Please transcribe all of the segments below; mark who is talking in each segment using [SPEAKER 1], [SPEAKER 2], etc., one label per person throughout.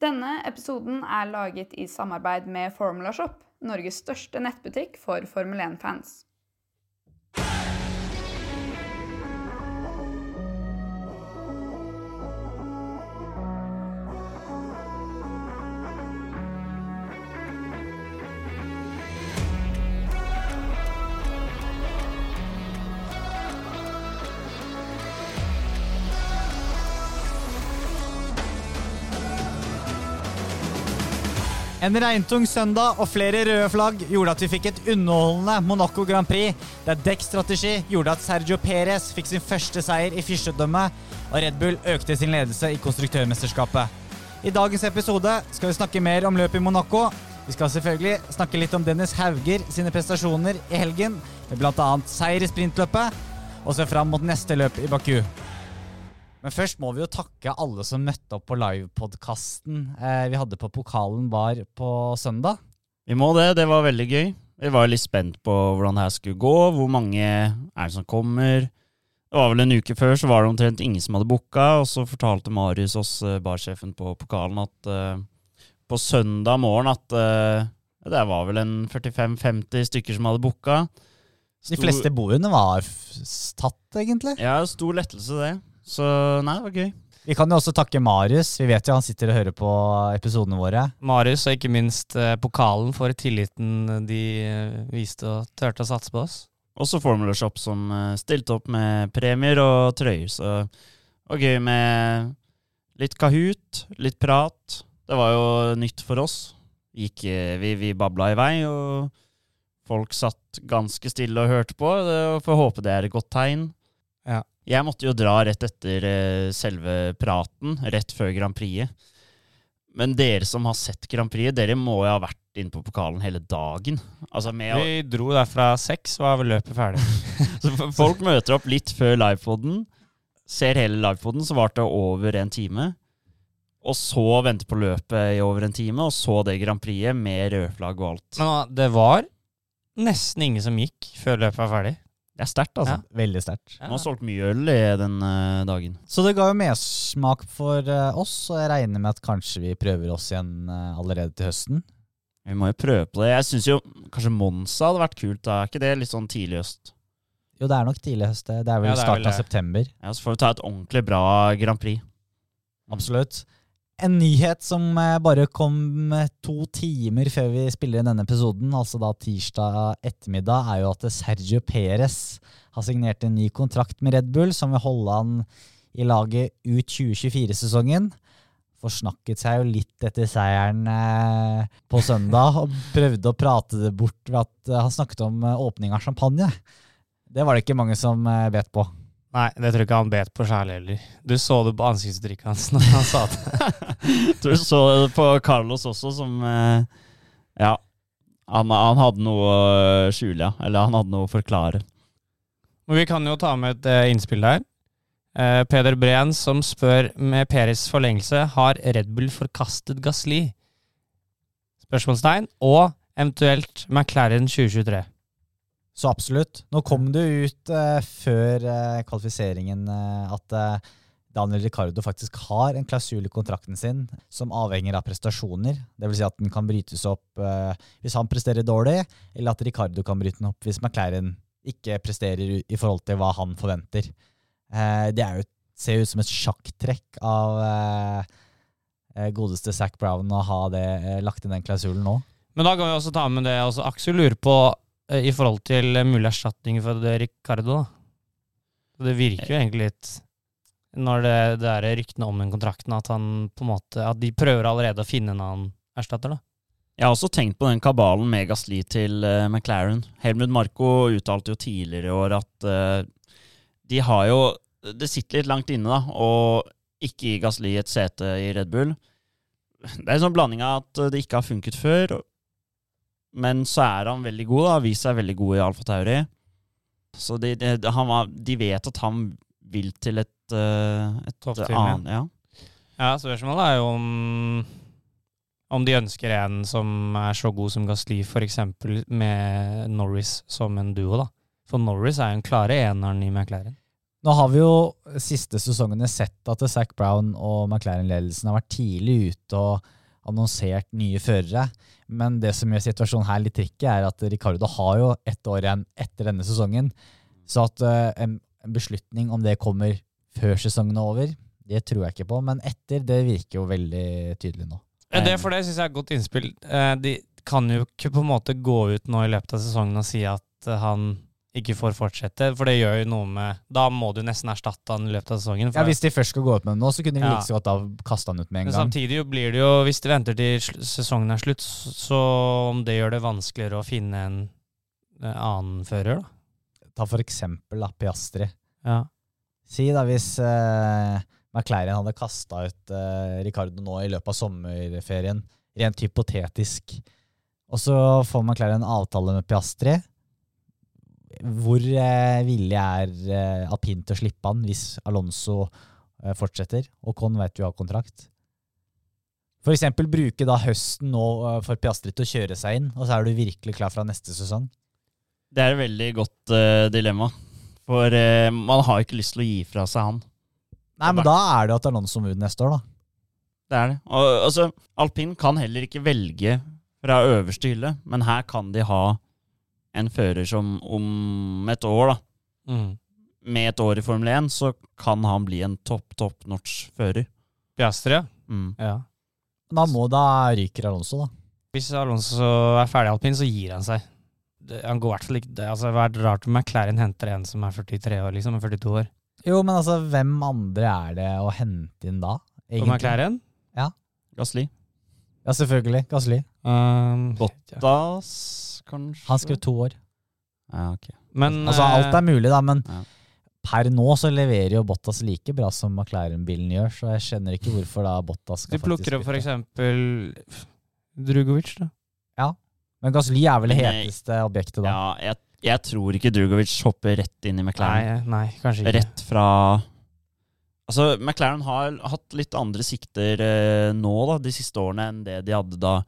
[SPEAKER 1] Denne episoden er laget i samarbeid med Formula Shop, Norges største nettbutikk for Formel 1-fans.
[SPEAKER 2] En regntung søndag og flere røde flagg gjorde at vi fikk et underholdende Monaco Grand Prix, der dekkstrategi gjorde at Sergio Perez fikk sin første seier i fyrstedømmet, og Red Bull økte sin ledelse i konstruktørmesterskapet. I dagens episode skal vi snakke mer om løpet i Monaco. Vi skal selvfølgelig snakke litt om Dennis Hauger sine prestasjoner i helgen, med bl.a. seier i sprintløpet, og se fram mot neste løp i Baku. Men først må vi jo takke alle som møtte opp på livepodkasten eh, vi hadde på Pokalen bar på søndag.
[SPEAKER 3] Vi må det. Det var veldig gøy. Vi var litt spent på hvordan det her skulle gå. Hvor mange er det som kommer? Det var vel en uke før så var det omtrent ingen som hadde booka, og så fortalte Marius oss, eh, barsjefen på pokalen, at uh, på søndag morgen at uh, det var vel en 45-50 stykker som hadde booka.
[SPEAKER 2] De fleste bordene var tatt, egentlig.
[SPEAKER 3] Ja, stor lettelse, det. Så nei, det var gøy.
[SPEAKER 2] Vi kan jo også takke Marius. Vi vet jo han sitter og hører på episodene våre.
[SPEAKER 4] Marius, og ikke minst eh, pokalen for tilliten de eh, viste og turte å satse på oss.
[SPEAKER 3] Også Formula Shop som eh, stilte opp med premier og trøyer. Så det var gøy med litt Kahoot, litt prat. Det var jo nytt for oss. Gikk, vi, vi babla i vei, og folk satt ganske stille og hørte på. Det, får håpe det er et godt tegn.
[SPEAKER 4] Ja.
[SPEAKER 3] Jeg måtte jo dra rett etter uh, selve praten, rett før Grand Prix. Men dere som har sett Grand Prix, dere må jo ha vært inne på pokalen hele dagen. Altså
[SPEAKER 4] Vi dro derfra seks, var løpet ferdig.
[SPEAKER 3] så folk møter opp litt før livepoden, ser hele livepoden, så varte det over en time. Og så vente på løpet i over en time, og så det Grand Prix med rødflagg og alt.
[SPEAKER 4] Men det var nesten ingen som gikk før løpet var ferdig.
[SPEAKER 3] Det er sterkt, altså.
[SPEAKER 2] Ja. Veldig sterkt.
[SPEAKER 3] Ja. Man har solgt mye øl i den uh, dagen.
[SPEAKER 2] Så det ga jo mersmak for uh, oss, og jeg regner med at kanskje vi prøver oss igjen uh, allerede til høsten.
[SPEAKER 3] Vi må jo prøve på det. Jeg syns jo kanskje Monsa hadde vært kult. Da er ikke det litt sånn tidlig høst?
[SPEAKER 2] Jo, det er nok tidlig høst. Det er vel ja, starten av september.
[SPEAKER 3] Ja, Så får vi ta et ordentlig bra Grand Prix.
[SPEAKER 2] Absolutt. En nyhet som bare kom to timer før vi spiller inn denne episoden, altså da tirsdag ettermiddag, er jo at Sergio Perez har signert en ny kontrakt med Red Bull, som vil holde han i laget ut 2024-sesongen. Forsnakket seg jo litt etter seieren eh, på søndag og prøvde å prate det bort ved at han snakket om åpning av champagne. Det var det ikke mange som bet på.
[SPEAKER 4] Nei, det tror jeg ikke han bet på sjæl heller. Du så det på ansiktsuttrykket hans når han sa det.
[SPEAKER 3] du så det på Carlos også, som eh, Ja. Han, han, hadde noe å skjule, ja. Eller han hadde noe å forklare.
[SPEAKER 4] Men vi kan jo ta med et uh, innspill der. Uh, Peder Breen som spør med Peres forlengelse har Red Bull forkastet Gasli? Spørsmålstegn. Og eventuelt McLaren 2023.
[SPEAKER 2] Så absolutt. Nå kom det ut uh, før uh, kvalifiseringen uh, at Daniel Ricardo faktisk har en klausul i kontrakten sin som avhenger av prestasjoner. Dvs. Si at den kan brytes opp hvis han presterer dårlig, eller at Ricardo kan bryte den opp hvis McLaren ikke presterer i forhold til hva han forventer. det jo, ser ut som et sjakktrekk av godeste Zac Brown å ha det, lagt inn den klausulen nå.
[SPEAKER 4] Men da kan vi også ta med det altså Aksel lurer på i forhold til mulig erstatning for det Ricardo. da. Det virker jo egentlig litt, når det, det er ryktene om den kontrakten, at, han på en måte, at de prøver allerede å finne en annen erstatter. da.
[SPEAKER 3] Jeg har også tenkt på den kabalen med Gasli til uh, McLaren. Helmut Marco uttalte jo tidligere i år at uh, de har jo Det sitter litt langt inne, da, å ikke gi Gasli et sete i Red Bull. Det er en sånn blanding av at det ikke har funket før, men så er han veldig god. da, Har vist seg veldig god i Alfa Tauri. Så de, de, var, de, vet at han vil til et, uh, et annet ja.
[SPEAKER 4] ja, spørsmålet er jo om, om de ønsker en som er så god som Gasli, f.eks. med Norris som en duo. da. For Norris er jo en klare eneren i McLaren.
[SPEAKER 2] Nå har vi jo siste sesongene sett at Zac Brown og McLaren-ledelsen har vært tidlig ute og annonsert nye førere. Men det som gjør situasjonen her litt tricky, er at Ricardo har jo ett år igjen etter denne sesongen. Så at eh, en, beslutning om det kommer før sesongen er over, det tror jeg ikke på. Men etter, det virker jo veldig tydelig nå.
[SPEAKER 4] Det for det syns jeg er et godt innspill. Eh, De kan jo ikke på en måte gå ut nå i løpet av sesongen og si at eh, han ikke får fortsette, for det gjør jo noe med Da må du nesten erstatte han i løpet av sesongen.
[SPEAKER 2] Ja, Hvis de først skal gå ut med det nå, så kunne de
[SPEAKER 4] Ja.
[SPEAKER 2] like så godt da kaste han ut med en
[SPEAKER 4] Men
[SPEAKER 2] gang.
[SPEAKER 4] samtidig blir det jo, hvis de venter til sesongen er slutt, så så om det gjør det vanskeligere å finne en eh, annen fører, da.
[SPEAKER 2] Ta for eksempel da, Piastri.
[SPEAKER 4] Ja.
[SPEAKER 2] Si da hvis uh, McLaren hadde kasta ut uh, Ricardo nå i løpet av sommerferien, rent hypotetisk, og så får McLaren en avtale med Piastri. Hvor eh, villig er eh, alpin til å slippe han hvis Alonso eh, fortsetter? Og Con vet jo har kontrakt. For eksempel bruke da høsten nå for Piastri til å kjøre seg inn, og så er du virkelig klar fra neste sesong.
[SPEAKER 3] Det er et veldig godt eh, dilemma. For eh, man har ikke lyst til å gi fra seg han.
[SPEAKER 2] Nei, men da er det jo at Alonso ut neste år, da.
[SPEAKER 3] Det er det. Og, altså, alpin kan heller ikke velge fra øverste hylle, men her kan de ha en fører som om et år, da,
[SPEAKER 4] Mm.
[SPEAKER 3] med et år i Formel 1, så kan han bli en topp, topp norsk fører.
[SPEAKER 4] Piastri.
[SPEAKER 3] Mm.
[SPEAKER 4] ja.
[SPEAKER 2] Da må da ryker Alonso, da.
[SPEAKER 4] Hvis Alonso er ferdig alpin, så gir han seg. Det, han går i hvert fall ikke det. Altså, det hadde vært rart om McLaren henter en som er 43 år, liksom. 42 år.
[SPEAKER 2] Jo, men altså, hvem andre er det å hente inn da?
[SPEAKER 4] På McLaren?
[SPEAKER 3] Gasli.
[SPEAKER 2] Ja, selvfølgelig. Gasli.
[SPEAKER 4] Um, ja.
[SPEAKER 3] Kanskje?
[SPEAKER 2] Han skrev to år.
[SPEAKER 3] Ja, ok.
[SPEAKER 4] Men
[SPEAKER 2] Altså, alt er mulig, da, men
[SPEAKER 3] Ja.
[SPEAKER 2] per nå så leverer jo Bottas like bra som McLaren-bilen gjør, så jeg skjønner ikke hvorfor da Bottas skal
[SPEAKER 4] De plukker opp for eksempel Drugovic, da. Ja.
[SPEAKER 2] Men Gasli er vel det
[SPEAKER 3] Nei.
[SPEAKER 2] heteste objektet da.
[SPEAKER 3] Ja, jeg, jeg tror ikke Drugovic hopper rett inn i McLaren.
[SPEAKER 4] Nei, nei, kanskje ikke.
[SPEAKER 3] Rett fra Altså, McLaren har hatt litt andre sikter eh, nå, da, de siste årene, enn det de hadde da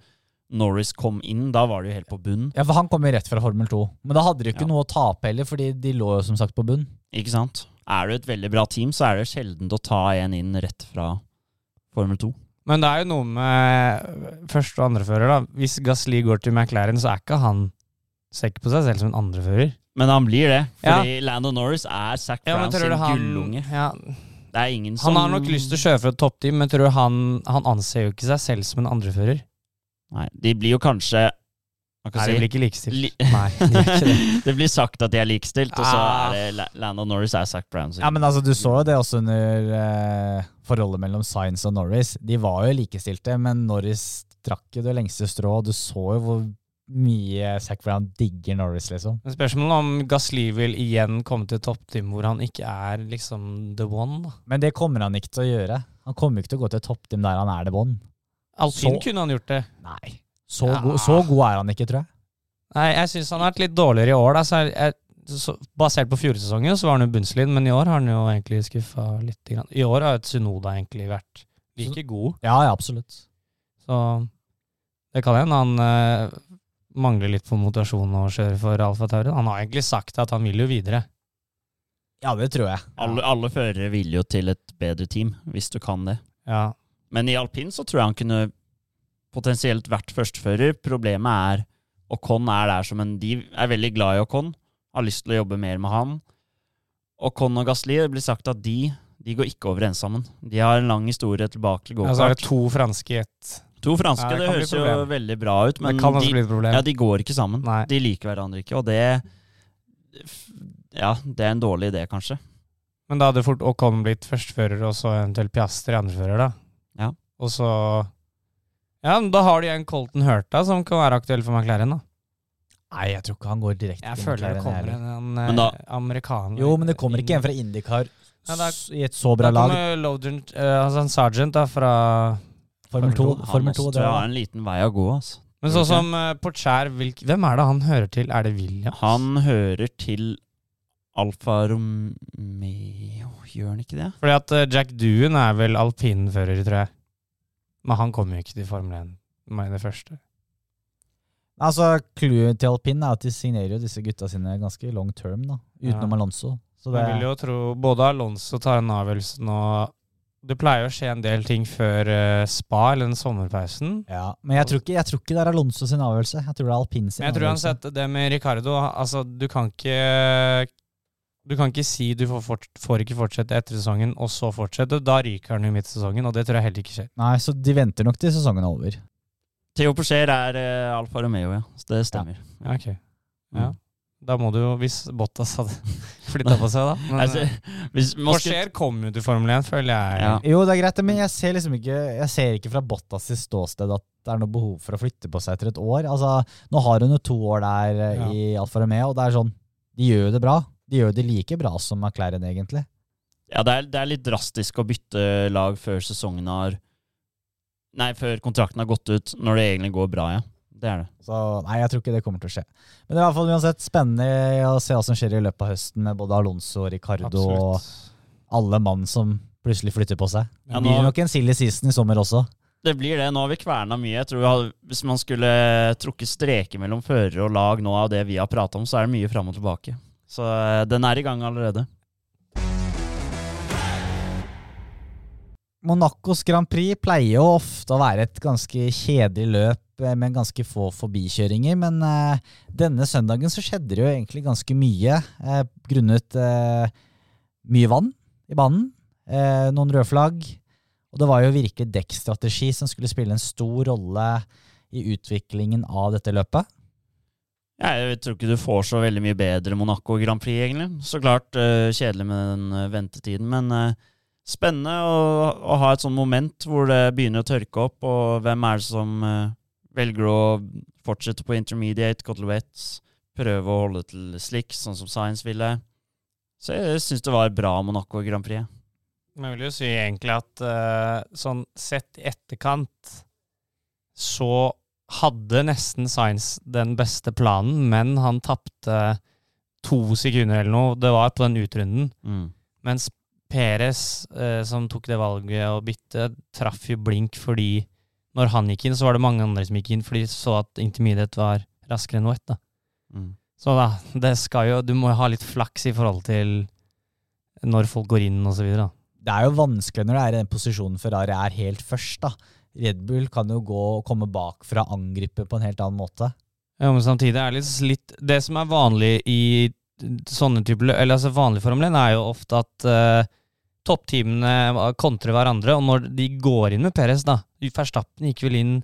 [SPEAKER 3] Norris kom inn. Da var det jo helt på bunn,
[SPEAKER 2] Ja, for han kom jo rett fra Formel 2. Men da hadde de jo ikke
[SPEAKER 3] Ja.
[SPEAKER 2] noe å tape heller, fordi de lå jo som sagt på bunn.
[SPEAKER 3] ikke sant? Er du et veldig bra team, så er det sjelden å ta en inn rett fra Formel 2.
[SPEAKER 4] Men det er jo noe med første- og andrefører, da. Hvis Gasli går til McLaren, så er ikke han ser ikke på seg selv som en andrefører.
[SPEAKER 3] Men han blir det,
[SPEAKER 4] Ja.
[SPEAKER 3] fordi Lando Norris er Zac
[SPEAKER 4] Ja,
[SPEAKER 3] Brown sin
[SPEAKER 4] han,
[SPEAKER 3] gullunge.
[SPEAKER 4] ja,
[SPEAKER 3] Det er ingen som
[SPEAKER 4] han har nok lyst til å kjøre for et toppteam, men tror du han, han anser jo ikke seg selv som en andrefører?
[SPEAKER 3] Nei, de blir jo kanskje
[SPEAKER 4] Nei, de blir ikke likestilt.
[SPEAKER 3] Li-
[SPEAKER 4] Nei, de gjør ikke det.
[SPEAKER 3] det blir sagt at de er likestilt, og så
[SPEAKER 4] Ah.
[SPEAKER 3] er det Landon Lando Norris er Zac Brown.
[SPEAKER 2] Ja, men altså, du så jo det også under eh, forholdet mellom Sainz og Norris. De var jo likestilte, men Norris trakk jo det lengste strået. Du så jo hvor mye Zac Brown digger Norris, liksom.
[SPEAKER 4] Men spørsmålet om Gasli vil igjen komme til toppteam hvor han ikke er liksom the one, da.
[SPEAKER 2] Men det kommer han ikke til å gjøre. Han kommer ikke til å gå til toppteam der han er the bånd.
[SPEAKER 4] Alpin
[SPEAKER 2] Så-
[SPEAKER 4] kunne han gjort det.
[SPEAKER 2] Nei. Så,
[SPEAKER 4] Ja.
[SPEAKER 2] god, så god er han ikke, tror jeg.
[SPEAKER 4] Nei, jeg syns han har vært litt dårligere i år, da. Så jeg, jeg, så, basert på fjorårssesongen så var han jo bunnsolid, men i år har han jo egentlig skuffa litt. Grann. I år har jo synoda egentlig vært like god,
[SPEAKER 2] Ja, ja, absolutt.
[SPEAKER 4] så det kan hende han eh, mangler litt på motivasjon å kjøre for Alfa Tauri. Han har egentlig sagt at han vil jo videre.
[SPEAKER 2] Ja, det tror jeg.
[SPEAKER 3] Alle, alle førere vil jo til et bedre team, hvis du kan det.
[SPEAKER 4] Ja.
[SPEAKER 3] Men i alpin så tror jeg han kunne potensielt vært førstefører. Problemet er Ocon er der som en De er veldig glad i Ocon, har lyst til å jobbe mer med han. Ocon og Gasli, det blir sagt at de, de går ikke overens sammen. De har en lang historie tilbake til
[SPEAKER 4] Ja, så er
[SPEAKER 3] gokart.
[SPEAKER 4] det to franske i ett.
[SPEAKER 3] to franske,
[SPEAKER 4] Ja, det
[SPEAKER 3] det, høres jo veldig bra ut, men
[SPEAKER 4] det kan også
[SPEAKER 3] de,
[SPEAKER 4] bli et problem.
[SPEAKER 3] ja, de går ikke sammen.
[SPEAKER 4] Nei.
[SPEAKER 3] De liker hverandre ikke, og det Ja, det er en dårlig idé, kanskje.
[SPEAKER 4] Men da hadde fort Ocon blitt førstefører, og så eventuelt Piastri andrefører, da.
[SPEAKER 3] Ja.
[SPEAKER 4] Og så Ja, men da har de en Colton Hurta som kan være aktuell for McLaren, da.
[SPEAKER 2] Nei, jeg tror ikke han går direkte
[SPEAKER 4] Jeg føler det kommer en, en
[SPEAKER 3] Men da-
[SPEAKER 4] eh, amerikaner
[SPEAKER 2] Jo, men det kommer ikke en fra Indicar
[SPEAKER 4] Ja, da-
[SPEAKER 2] i et så bra
[SPEAKER 4] Da
[SPEAKER 2] lag.
[SPEAKER 4] kommer Loden, uh, altså en Sergeant da, fra
[SPEAKER 2] Formel 2,
[SPEAKER 3] Han
[SPEAKER 2] Formel
[SPEAKER 3] også
[SPEAKER 2] 2 det
[SPEAKER 3] har en liten vei å gå. Altså.
[SPEAKER 4] Men sånn som uh, Porcher, hvem er det han hører til? Er det Williams?
[SPEAKER 3] Han hører til Alfa Romeo Gjør han ikke det?
[SPEAKER 4] Fordi at eh, Jack Doon er vel alpinfører, tror jeg. Men han kommer jo ikke til Formel 1 med det første.
[SPEAKER 2] Altså, Clouet til alpin er at de signerer jo disse gutta sine ganske long term, da. Utenom
[SPEAKER 4] Ja.
[SPEAKER 2] Alonso. Så det,
[SPEAKER 4] Jeg vil jo tro både Alonso tar en avgjørelse nå Det pleier å skje en del ting før uh, spa eller den sommerpausen.
[SPEAKER 2] ja. Men jeg tror, ikke, jeg tror ikke det er Alonso sin avgjørelse. Jeg tror det er alpin sin
[SPEAKER 4] Men jeg tror
[SPEAKER 2] avgjørelse.
[SPEAKER 4] uansett, det med Ricardo Altså, du kan ikke Du kan ikke si du får, fort, får ikke fortsette etter sesongen, og så fortsette. Da ryker han jo midt i sesongen, og det tror jeg heller ikke skjer.
[SPEAKER 2] Nei, så de venter nok til sesongen er over.
[SPEAKER 3] Theo Porcher er uh, Alfa Romeo, ja. Så det stemmer.
[SPEAKER 4] Ja, ok. Ja.
[SPEAKER 3] Mm.
[SPEAKER 4] Da må du jo, hvis Bottas hadde flytta på seg, da. Men
[SPEAKER 3] Altså,
[SPEAKER 4] eh,
[SPEAKER 3] hvis man skulle-
[SPEAKER 4] Porcher kom jo til Formel 1, føler jeg.
[SPEAKER 3] Ja.
[SPEAKER 2] Jo, det er greit, men jeg ser liksom ikke Jeg ser ikke fra Bottas' ståsted at det er noe behov for å flytte på seg etter et år. Altså, Nå har hun jo to år der eh,
[SPEAKER 4] Ja.
[SPEAKER 2] i Alfa Romeo, og det er sånn De gjør jo det bra. De gjør det like bra som McLaren, egentlig.
[SPEAKER 3] Ja, det er, det er litt drastisk å bytte lag før sesongen har Nei, før kontrakten har gått ut, når det egentlig går bra, ja. Det er det.
[SPEAKER 2] Så nei, jeg tror ikke det kommer til å skje. Men det er i hvert fall uansett spennende å se hva som skjer i løpet av høsten med både Alonso og Ricardo og alle mann som plutselig flytter på seg.
[SPEAKER 3] Ja,
[SPEAKER 2] Det blir
[SPEAKER 3] nå-
[SPEAKER 2] nok en silly season i sommer også.
[SPEAKER 3] Det blir det. Nå har vi kverna mye. Jeg tror vi har, Hvis man skulle trukket streker mellom førere og lag nå av det vi har prata om, så er det mye fram og tilbake. Så eh, den er i gang allerede.
[SPEAKER 2] Monacos Grand Prix pleier jo ofte å være et ganske kjedelig løp eh, med ganske få forbikjøringer, men eh, denne søndagen så skjedde det jo egentlig ganske mye eh, grunnet eh, mye vann i banen, eh, noen røde flagg, og det var jo virkelig dekkstrategi som skulle spille en stor rolle i utviklingen av dette løpet.
[SPEAKER 3] Jeg tror ikke du får så veldig mye bedre Monaco Grand Prix, egentlig. Så klart eh, kjedelig med den eh, ventetiden, men eh, spennende å, å ha et sånt moment hvor det begynner å tørke opp, og hvem er det som velger å fortsette på intermediate, Cotlowets, prøve å holde til slick, sånn som Science ville. Så jeg syns det var bra Monaco Grand Prix.
[SPEAKER 4] Men jeg vil jo si egentlig at sånn sett i etterkant så hadde nesten Science den beste planen, men han tapte to sekunder eller noe. Det var på den utrunden.
[SPEAKER 3] Mm.
[SPEAKER 4] Mens Perez, eh, som tok det valget å bytte, traff jo blink fordi når han gikk inn, så var det mange andre som gikk inn fordi de så at intermediate var raskere enn wet. da.
[SPEAKER 3] Mm.
[SPEAKER 4] Så da, det skal jo, du må jo ha litt flaks i forhold til når folk går inn videre.
[SPEAKER 2] Det er jo vanskelig når det er i den posisjonen Ferrari er helt først da. Red Bull kan jo gå og komme bakfra og angripe på en helt annen måte.
[SPEAKER 4] Ja, men samtidig er det litt, Det som er vanlig i sånne typer Eller altså vanlig Formel 1 er jo ofte at uh, toppteamene kontrer hverandre, og når de går inn med Perez, da Verstappen gikk vel inn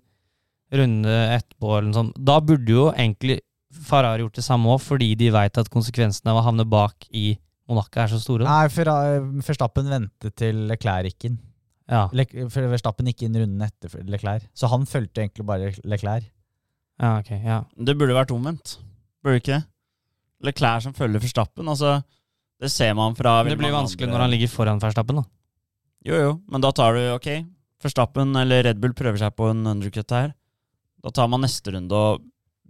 [SPEAKER 4] runde etterpå, eller noe sånt. Da burde jo egentlig Ferrari gjort det samme òg, fordi de veit at konsekvensene av å havne bak i Monaco er så store. Da.
[SPEAKER 2] Nei, Verstappen ventet til inn.
[SPEAKER 4] Ja.
[SPEAKER 2] Le for Verstappen gikk inn runden etter Leclerc, så han fulgte egentlig bare Leclerc.
[SPEAKER 4] ja, ok. Ja.
[SPEAKER 3] Det burde vært omvendt. Burde ikke det? Leclerc som følger Verstappen. Altså, det ser man fra
[SPEAKER 4] Men det blir vanskelig
[SPEAKER 3] andre-
[SPEAKER 4] når han ligger foran Verstappen, da.
[SPEAKER 3] Jo, jo, men da tar du ok. Verstappen eller Red Bull prøver seg på en undercut her. Da tar man neste runde og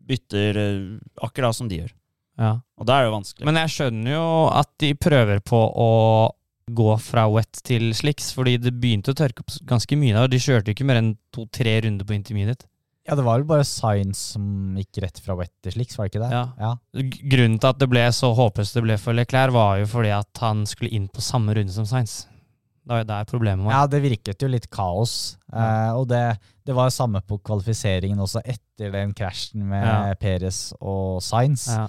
[SPEAKER 3] bytter eh, akkurat som de gjør.
[SPEAKER 4] Ja.
[SPEAKER 3] Og da er det jo vanskelig.
[SPEAKER 4] Men jeg skjønner jo at de prøver på å gå fra wet til slicks, fordi det begynte å tørke opp ganske mye der, og de kjørte ikke mer enn to-tre runder på intermediate.
[SPEAKER 2] Ja, det var vel bare Science som gikk rett fra wet til slicks, var det ikke det?
[SPEAKER 4] Ja.
[SPEAKER 2] ja.
[SPEAKER 4] Grunnen til at det ble så håpløst det ble for Leclerc, var jo fordi at han skulle inn på samme runde som Sainz. Det var jo der problemet var.
[SPEAKER 2] Ja, det virket jo litt kaos. Eh, og det, det var samme på kvalifiseringen også etter den krasjen med
[SPEAKER 4] Ja.
[SPEAKER 2] Perez og Sainz.
[SPEAKER 4] Ja.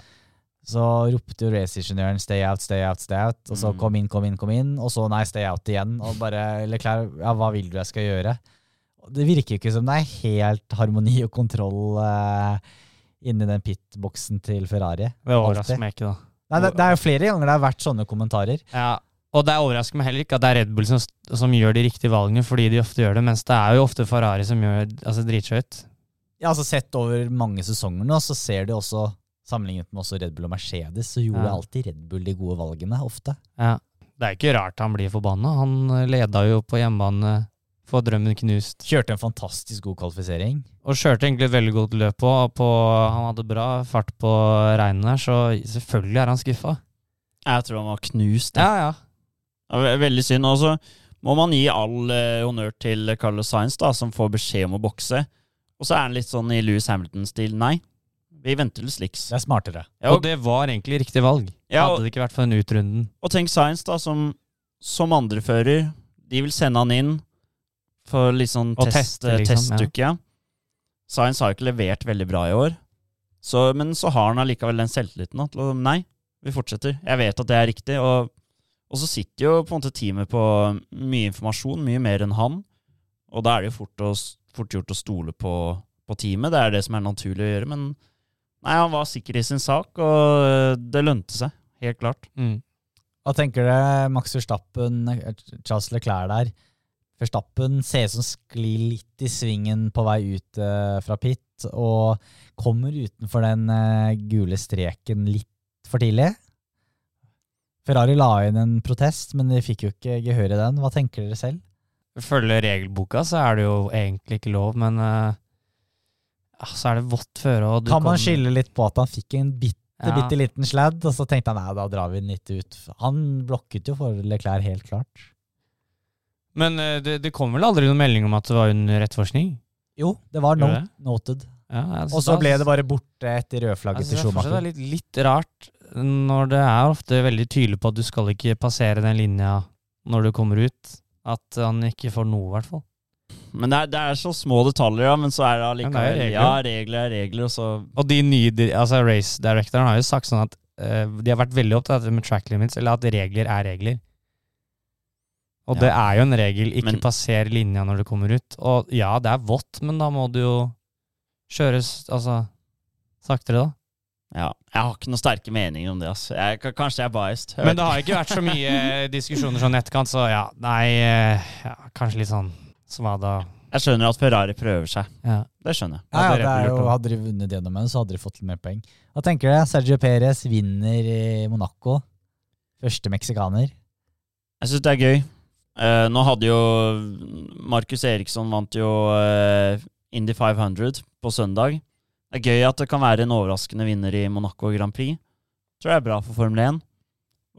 [SPEAKER 2] Så ropte jo raceingeniøren 'stay out, stay out, stay out'. Og så
[SPEAKER 3] Mm.
[SPEAKER 2] 'kom inn, kom inn, kom inn'. Og så 'nei, stay out' igjen. Og bare Leclerc, ja, hva vil du jeg skal gjøre? Det virker jo ikke som det er helt harmoni og kontroll eh, inni den pitboksen til Ferrari.
[SPEAKER 4] Det overrasker meg ikke, da.
[SPEAKER 2] Nei, det, det er jo flere ganger det har vært sånne kommentarer.
[SPEAKER 4] Ja, og det overrasker meg heller ikke at det er Red Bull som, som gjør de riktige valgene, fordi de ofte gjør det, mens det er jo ofte Ferrari som gjør altså, dritskjøt.
[SPEAKER 2] Ja, altså Sett over mange sesonger nå, så ser du også, sammenlignet med også Red Bull og Mercedes, så gjorde
[SPEAKER 4] Ja.
[SPEAKER 2] alltid Red Bull de gode valgene, ofte.
[SPEAKER 4] Ja. Det er ikke rart han blir forbanna. Han eh, leda jo på hjemmebane, få drømmen knust.
[SPEAKER 2] Kjørte en fantastisk god kvalifisering.
[SPEAKER 4] Og kjørte egentlig et veldig godt løp på. på han hadde bra fart på regnet der, så selvfølgelig er han skuffa.
[SPEAKER 3] Jeg tror han var knust.
[SPEAKER 4] Ja, ja.
[SPEAKER 3] Ja, ve- Veldig synd. Og så må man gi all eh, honnør til Carlos Sainz, da, som får beskjed om å bokse. Og så er han litt sånn i Louis Hamilton-stil. Nei, Vi venter til slicks.
[SPEAKER 2] Det er smartere.
[SPEAKER 3] Ja,
[SPEAKER 4] Og det var egentlig riktig valg.
[SPEAKER 3] Ja, og-
[SPEAKER 4] Hadde det ikke vært for den utrunden.
[SPEAKER 3] Og tenk Science, da, som, som andrefører. De vil sende han inn for litt sånn
[SPEAKER 4] Og
[SPEAKER 3] test,
[SPEAKER 4] teste, liksom,
[SPEAKER 3] testuke. Ja. Science har ikke levert veldig bra i år, så, men så har han allikevel den selvtilliten til å Nei, vi fortsetter. Jeg vet at det er riktig. Og, og så sitter jo på en måte teamet på mye informasjon, mye mer enn han. Og da er det jo fort, å, fort gjort å stole på, på teamet. Det er det som er naturlig å gjøre. Men nei, han var sikker i sin sak, og det lønte seg. Helt klart.
[SPEAKER 4] Mm.
[SPEAKER 2] Hva tenker du, Max Verstappen, Charles Leclerc der? Verstappen ser ut som sklir litt i svingen på vei ut eh, fra pit, og kommer utenfor den eh, gule streken litt for tidlig. Ferrari la inn en protest, men de fikk jo ikke gehør i den. Hva tenker dere selv?
[SPEAKER 4] Følge regelboka, så er det jo egentlig ikke lov, men ja, så er det vått føre. Og du
[SPEAKER 2] Kan man
[SPEAKER 4] kommer-
[SPEAKER 2] skylde litt på at han fikk en bitte,
[SPEAKER 4] Ja.
[SPEAKER 2] bitte liten sladd, og så tenkte han nei, da drar vi den litt ut. Han blokket jo for Leclerc, helt klart.
[SPEAKER 4] Men eh, det, det kom vel aldri noen melding om at det var under etterforskning?
[SPEAKER 2] Jo, det var not noted.
[SPEAKER 4] Ja, altså,
[SPEAKER 2] Og så ble det bare borte etter rødflagget
[SPEAKER 4] altså,
[SPEAKER 2] til Schumacher.
[SPEAKER 4] Det er litt, litt rart når det er ofte veldig tydelig på at du skal ikke passere den linja når du kommer ut. At han ikke får noe, i hvert fall.
[SPEAKER 3] Men det er, det er så små detaljer, ja, men så er det allikevel
[SPEAKER 4] er regler.
[SPEAKER 3] Ja, regler er regler, og så
[SPEAKER 4] Og de nye altså race directoren har jo sagt sånn at uh, de har vært veldig opptatt av med track limits, eller at regler er regler. Og
[SPEAKER 3] Ja.
[SPEAKER 4] det er jo en regel, ikke
[SPEAKER 3] Men-
[SPEAKER 4] passer linja når du kommer ut. Og ja, det er vått, men da må du jo kjøres altså saktere, da.
[SPEAKER 3] Ja. Jeg har ikke noen sterke meninger om det, altså. Jeg, kanskje jeg er biased. Jeg
[SPEAKER 4] Men det har ikke vært så mye diskusjoner sånn i etterkant, så ja, nei eh, ja, Kanskje litt sånn svada.
[SPEAKER 3] da jeg skjønner at Ferrari prøver seg.
[SPEAKER 4] Ja.
[SPEAKER 3] Det skjønner jeg.
[SPEAKER 2] Ja, ja,
[SPEAKER 4] det er
[SPEAKER 2] jo, hadde de vunnet gjennom henne, så hadde de fått litt mer poeng. Hva tenker du? Sergio Perez vinner i Monaco. Første meksikaner.
[SPEAKER 3] Jeg syns det er gøy. Eh, nå hadde jo Markus Eriksson vant jo eh, Indy 500 på søndag. Det er gøy at det kan være en overraskende vinner i Monaco Grand Prix. Tror jeg er bra for Formel 1.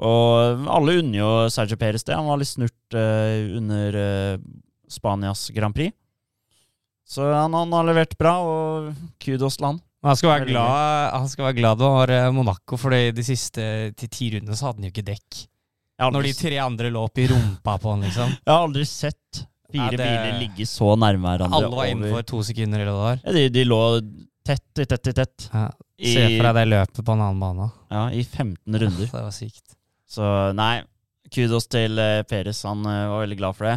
[SPEAKER 3] Og alle unner jo Sergio Perez det. Han var litt snurt eh, under eh, Spanias Grand Prix. Så han, han har levert bra, og kudos til han.
[SPEAKER 4] Han skal være glad Han skal være glad det var Monaco, for de siste ti rundene så hadde han jo ikke dekk. Når de tre andre lå opp i rumpa på han, liksom.
[SPEAKER 3] jeg har aldri sett fire
[SPEAKER 4] Ja, det-
[SPEAKER 3] biler ligge så nærme hverandre.
[SPEAKER 4] Alle var innenfor to sekunder, eller hva det var.
[SPEAKER 3] Ja, de, de lå tett i tett i tett.
[SPEAKER 4] Ja. Se for deg det løpet på en annen bane.
[SPEAKER 3] ja, i 15 runder.
[SPEAKER 4] Det var sykt.
[SPEAKER 3] Så nei, kudos til uh, Peres. Han uh, var veldig glad for det.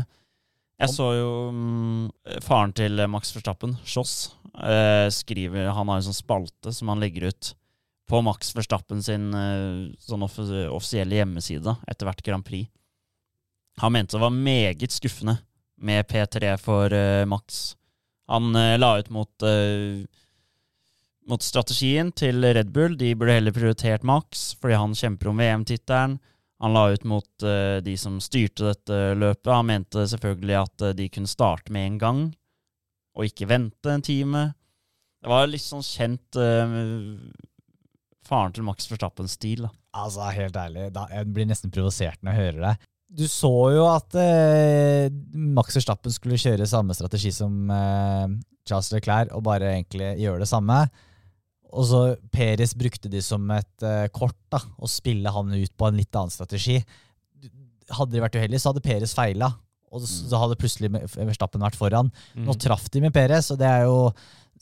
[SPEAKER 3] Jeg så jo mm, faren til Max Verstappen, Schoss, eh, skriver Han har en sånn spalte som han legger ut på Max Verstappen sin eh, sånn off offisielle hjemmeside etter hvert Grand Prix. Han mente det var meget skuffende med P3 for eh, Max. Han la ut mot mot strategien til Red Bull. De burde heller prioritert Max, fordi han kjemper om VM-tittelen. Han la ut mot uh, de som styrte dette løpet. Han mente selvfølgelig at uh, de kunne starte med en gang, og ikke vente en time. Det var litt sånn kjent uh, faren til Max Verstappen-stil. da.
[SPEAKER 2] Altså, helt ærlig, da, jeg blir nesten provosert når jeg hører det. Du så jo at Max Verstappen skulle kjøre samme strategi som Charles Leclerc, og bare egentlig gjøre det samme. Og så Peres brukte de som et uh, kort, da, å spille han ut på en litt annen strategi. Hadde de vært uheldige, så hadde Peres feila, og så så hadde plutselig Verstappen vært foran.
[SPEAKER 4] Mm.
[SPEAKER 2] Nå traff de med Peres, og det er jo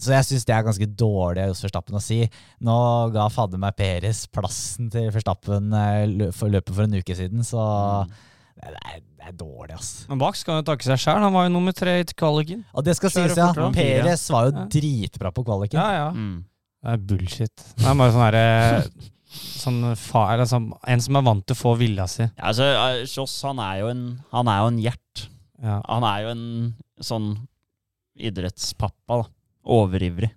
[SPEAKER 2] så jeg syns det er ganske dårlig hos Verstappen å si. Nå ga fadder meg Peres plassen til Verstappen eh, for løpet for en uke siden, så det, er, det er dårlig, ass.
[SPEAKER 4] Men Bax kan jo takke seg sjæl, Han var jo nummer tre i kvaliken.
[SPEAKER 2] Og det skal
[SPEAKER 4] Kjører
[SPEAKER 2] sies, ja. Peres var jo
[SPEAKER 3] Ja.
[SPEAKER 2] dritbra på kvaliken.
[SPEAKER 4] Ja, ja.
[SPEAKER 3] Mm.
[SPEAKER 4] Det er bullshit. Det er bare sånn herre Sånn far, eller sånn, En som er vant til å få vilja si.
[SPEAKER 3] Ja, altså, Kjoss han er jo en, han er jo en hjert.
[SPEAKER 4] Ja.
[SPEAKER 3] Han er jo en sånn idrettspappa. da. Overivrig.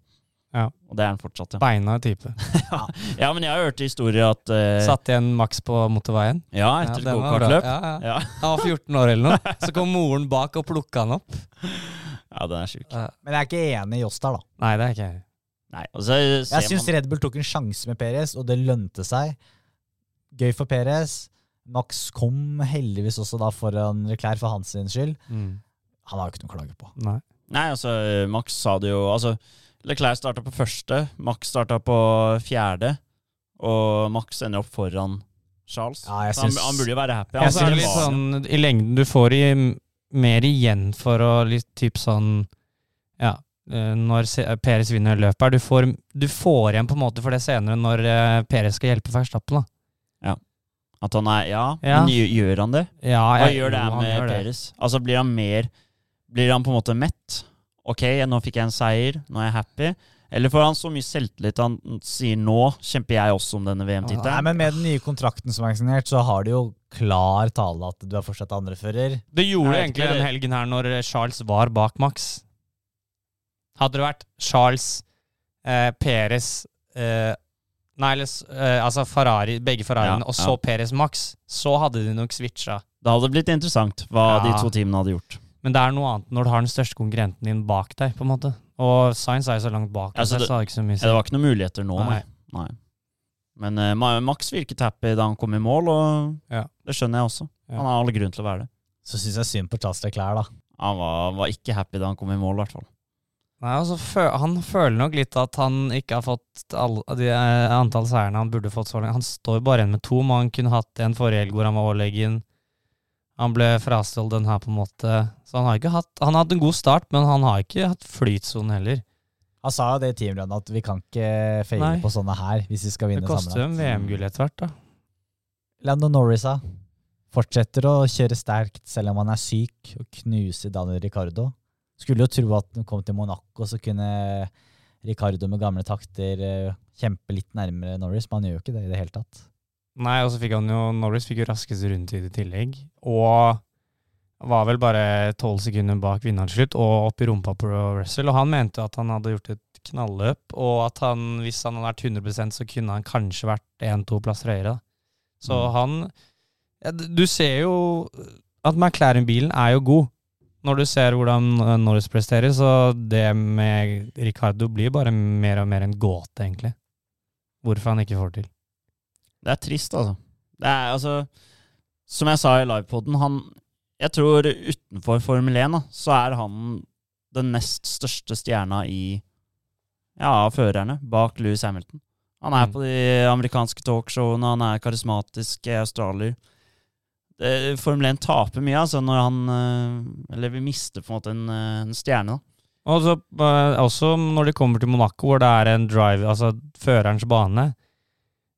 [SPEAKER 4] Ja.
[SPEAKER 3] Og det er han fortsatt, ja.
[SPEAKER 4] Beina type.
[SPEAKER 3] Ja, men jeg har hørt historier at uh...
[SPEAKER 4] Satt igjen maks på motorveien.
[SPEAKER 3] Ja, etter
[SPEAKER 4] ja,
[SPEAKER 3] gokartløp.
[SPEAKER 4] Ja, ja.
[SPEAKER 3] Ja.
[SPEAKER 4] Han var 14 år eller noe. Så kom moren bak og plukka han opp.
[SPEAKER 3] ja, den er sjuk.
[SPEAKER 2] Men jeg er ikke enig i Joss der, da.
[SPEAKER 4] Nei, det er ikke jeg.
[SPEAKER 3] Nei, og så ser
[SPEAKER 2] Jeg syns
[SPEAKER 3] man
[SPEAKER 2] Red Bull tok en sjanse med Peres, og det lønte seg. Gøy for Peres. Max kom heldigvis også da foran Leclerc for hans skyld.
[SPEAKER 4] Mm.
[SPEAKER 2] Han har jo ikke noe å klage på.
[SPEAKER 4] Nei.
[SPEAKER 3] Nei, altså, Max sa det jo Altså, Leclerc starta på første, Max starta på fjerde, og Max ender opp foran Charles.
[SPEAKER 2] Ja, jeg
[SPEAKER 3] synes, han, han burde jo være happy.
[SPEAKER 2] Jeg
[SPEAKER 4] synes det
[SPEAKER 3] er
[SPEAKER 4] litt sånn i lengden du får i, mer igjen for å litt typ sånn Ja, når Peres vinner løpet her. Du får, du får igjen på en måte for det senere når eh, Peres skal hjelpe Verstappen, da.
[SPEAKER 3] At han er Ja,
[SPEAKER 4] Ja.
[SPEAKER 3] men gjør, gjør han det?
[SPEAKER 4] Ja,
[SPEAKER 3] Hva
[SPEAKER 4] jeg-
[SPEAKER 3] gjør det
[SPEAKER 4] jo,
[SPEAKER 3] med
[SPEAKER 4] gjør det.
[SPEAKER 3] Peres? Altså, blir han mer Blir han på en måte mett? Ok, nå fikk jeg en seier, nå er jeg happy. Eller får han så mye selvtillit han sier nå kjemper jeg også om denne VM-tittelen?
[SPEAKER 2] men Med den nye kontrakten som er signert, så har du jo klar tale at du er fortsatt andrefører.
[SPEAKER 4] Det gjorde
[SPEAKER 3] du
[SPEAKER 4] egentlig den helgen her når Charles var bak Max. Hadde det vært Charles, eh, Peres eh, Nei, eller eh, altså Ferrari, begge Ferrariene,
[SPEAKER 3] Ja,
[SPEAKER 4] og så
[SPEAKER 3] ja.
[SPEAKER 4] Peres Max, så hadde de nok switcha.
[SPEAKER 3] Det hadde blitt interessant hva
[SPEAKER 4] Ja.
[SPEAKER 3] de to teamene hadde gjort.
[SPEAKER 4] Men det er noe annet når du har den største konkurrenten din bak deg, på en måte. Og Science er jo så langt bak,
[SPEAKER 3] Ja, så
[SPEAKER 4] så
[SPEAKER 3] det-
[SPEAKER 4] det har ikke så mye å si.
[SPEAKER 3] Ja, det var ikke noen muligheter nå, nei.
[SPEAKER 4] Nei.
[SPEAKER 3] nei. Men eh, Ma- Max virket happy da han kom i mål, og
[SPEAKER 4] Ja.
[SPEAKER 3] det skjønner jeg også.
[SPEAKER 4] Ja.
[SPEAKER 3] Han har alle grunn til å være det.
[SPEAKER 2] Så syns jeg synd på Charles Leclerc, da.
[SPEAKER 3] Han var, var ikke happy da han kom i mål, i hvert fall.
[SPEAKER 4] Nei, altså, Han føler nok litt at han ikke har fått alle de eh, antall seierne han burde fått så lenge. Han står bare igjen med to, men han kunne hatt en forrige helg hvor han var overlegen. Han ble frastjålet den her, på en måte. Så han har ikke hatt Han har hatt en god start, men han har ikke hatt flytsone heller.
[SPEAKER 2] Han sa jo det i teamrunnet at vi kan ikke feile på sånne her hvis vi skal
[SPEAKER 4] Det koster jo en VM-gull etter hvert, da.
[SPEAKER 2] Lando Norris fortsetter å kjøre sterkt selv om han er syk, og knuser Daniel Ricardo. Skulle jo tro at når han kom til Monaco, så kunne Ricardo med gamle takter eh, kjempe litt nærmere Norris, men han gjør jo ikke det i det hele tatt.
[SPEAKER 4] Nei, og så fikk han jo Norris fikk jo raskeste rundetid i tillegg. Og var vel bare tolv sekunder bak vinneren slutt, og opp i rumpa på Russell. Og han mente at han hadde gjort et knalløp, og at han, hvis han hadde vært 100% så kunne han kanskje vært én-to plasser høyere. Så
[SPEAKER 2] Mm.
[SPEAKER 4] han ja, Du ser jo at McLaren-bilen er jo god. Når du ser hvordan eh, Norris presterer, så det med Ricardo blir bare mer og mer en gåte, egentlig. Hvorfor han ikke får til.
[SPEAKER 3] Det er trist, altså. Det er altså Som jeg sa i livepoden, han Jeg tror utenfor Formel 1 da, så er han den nest største stjerna i Ja, av førerne, bak Louis Hamilton. Han er
[SPEAKER 4] Mm.
[SPEAKER 3] på de amerikanske talkshowene, han er karismatisk australier. Det, Formel 1 taper mye, altså, når han eh, Eller vi mister på en måte en, eh, en stjerne, da.
[SPEAKER 4] Også, eh, også når det kommer til Monaco, hvor det er en drive, altså førerens bane,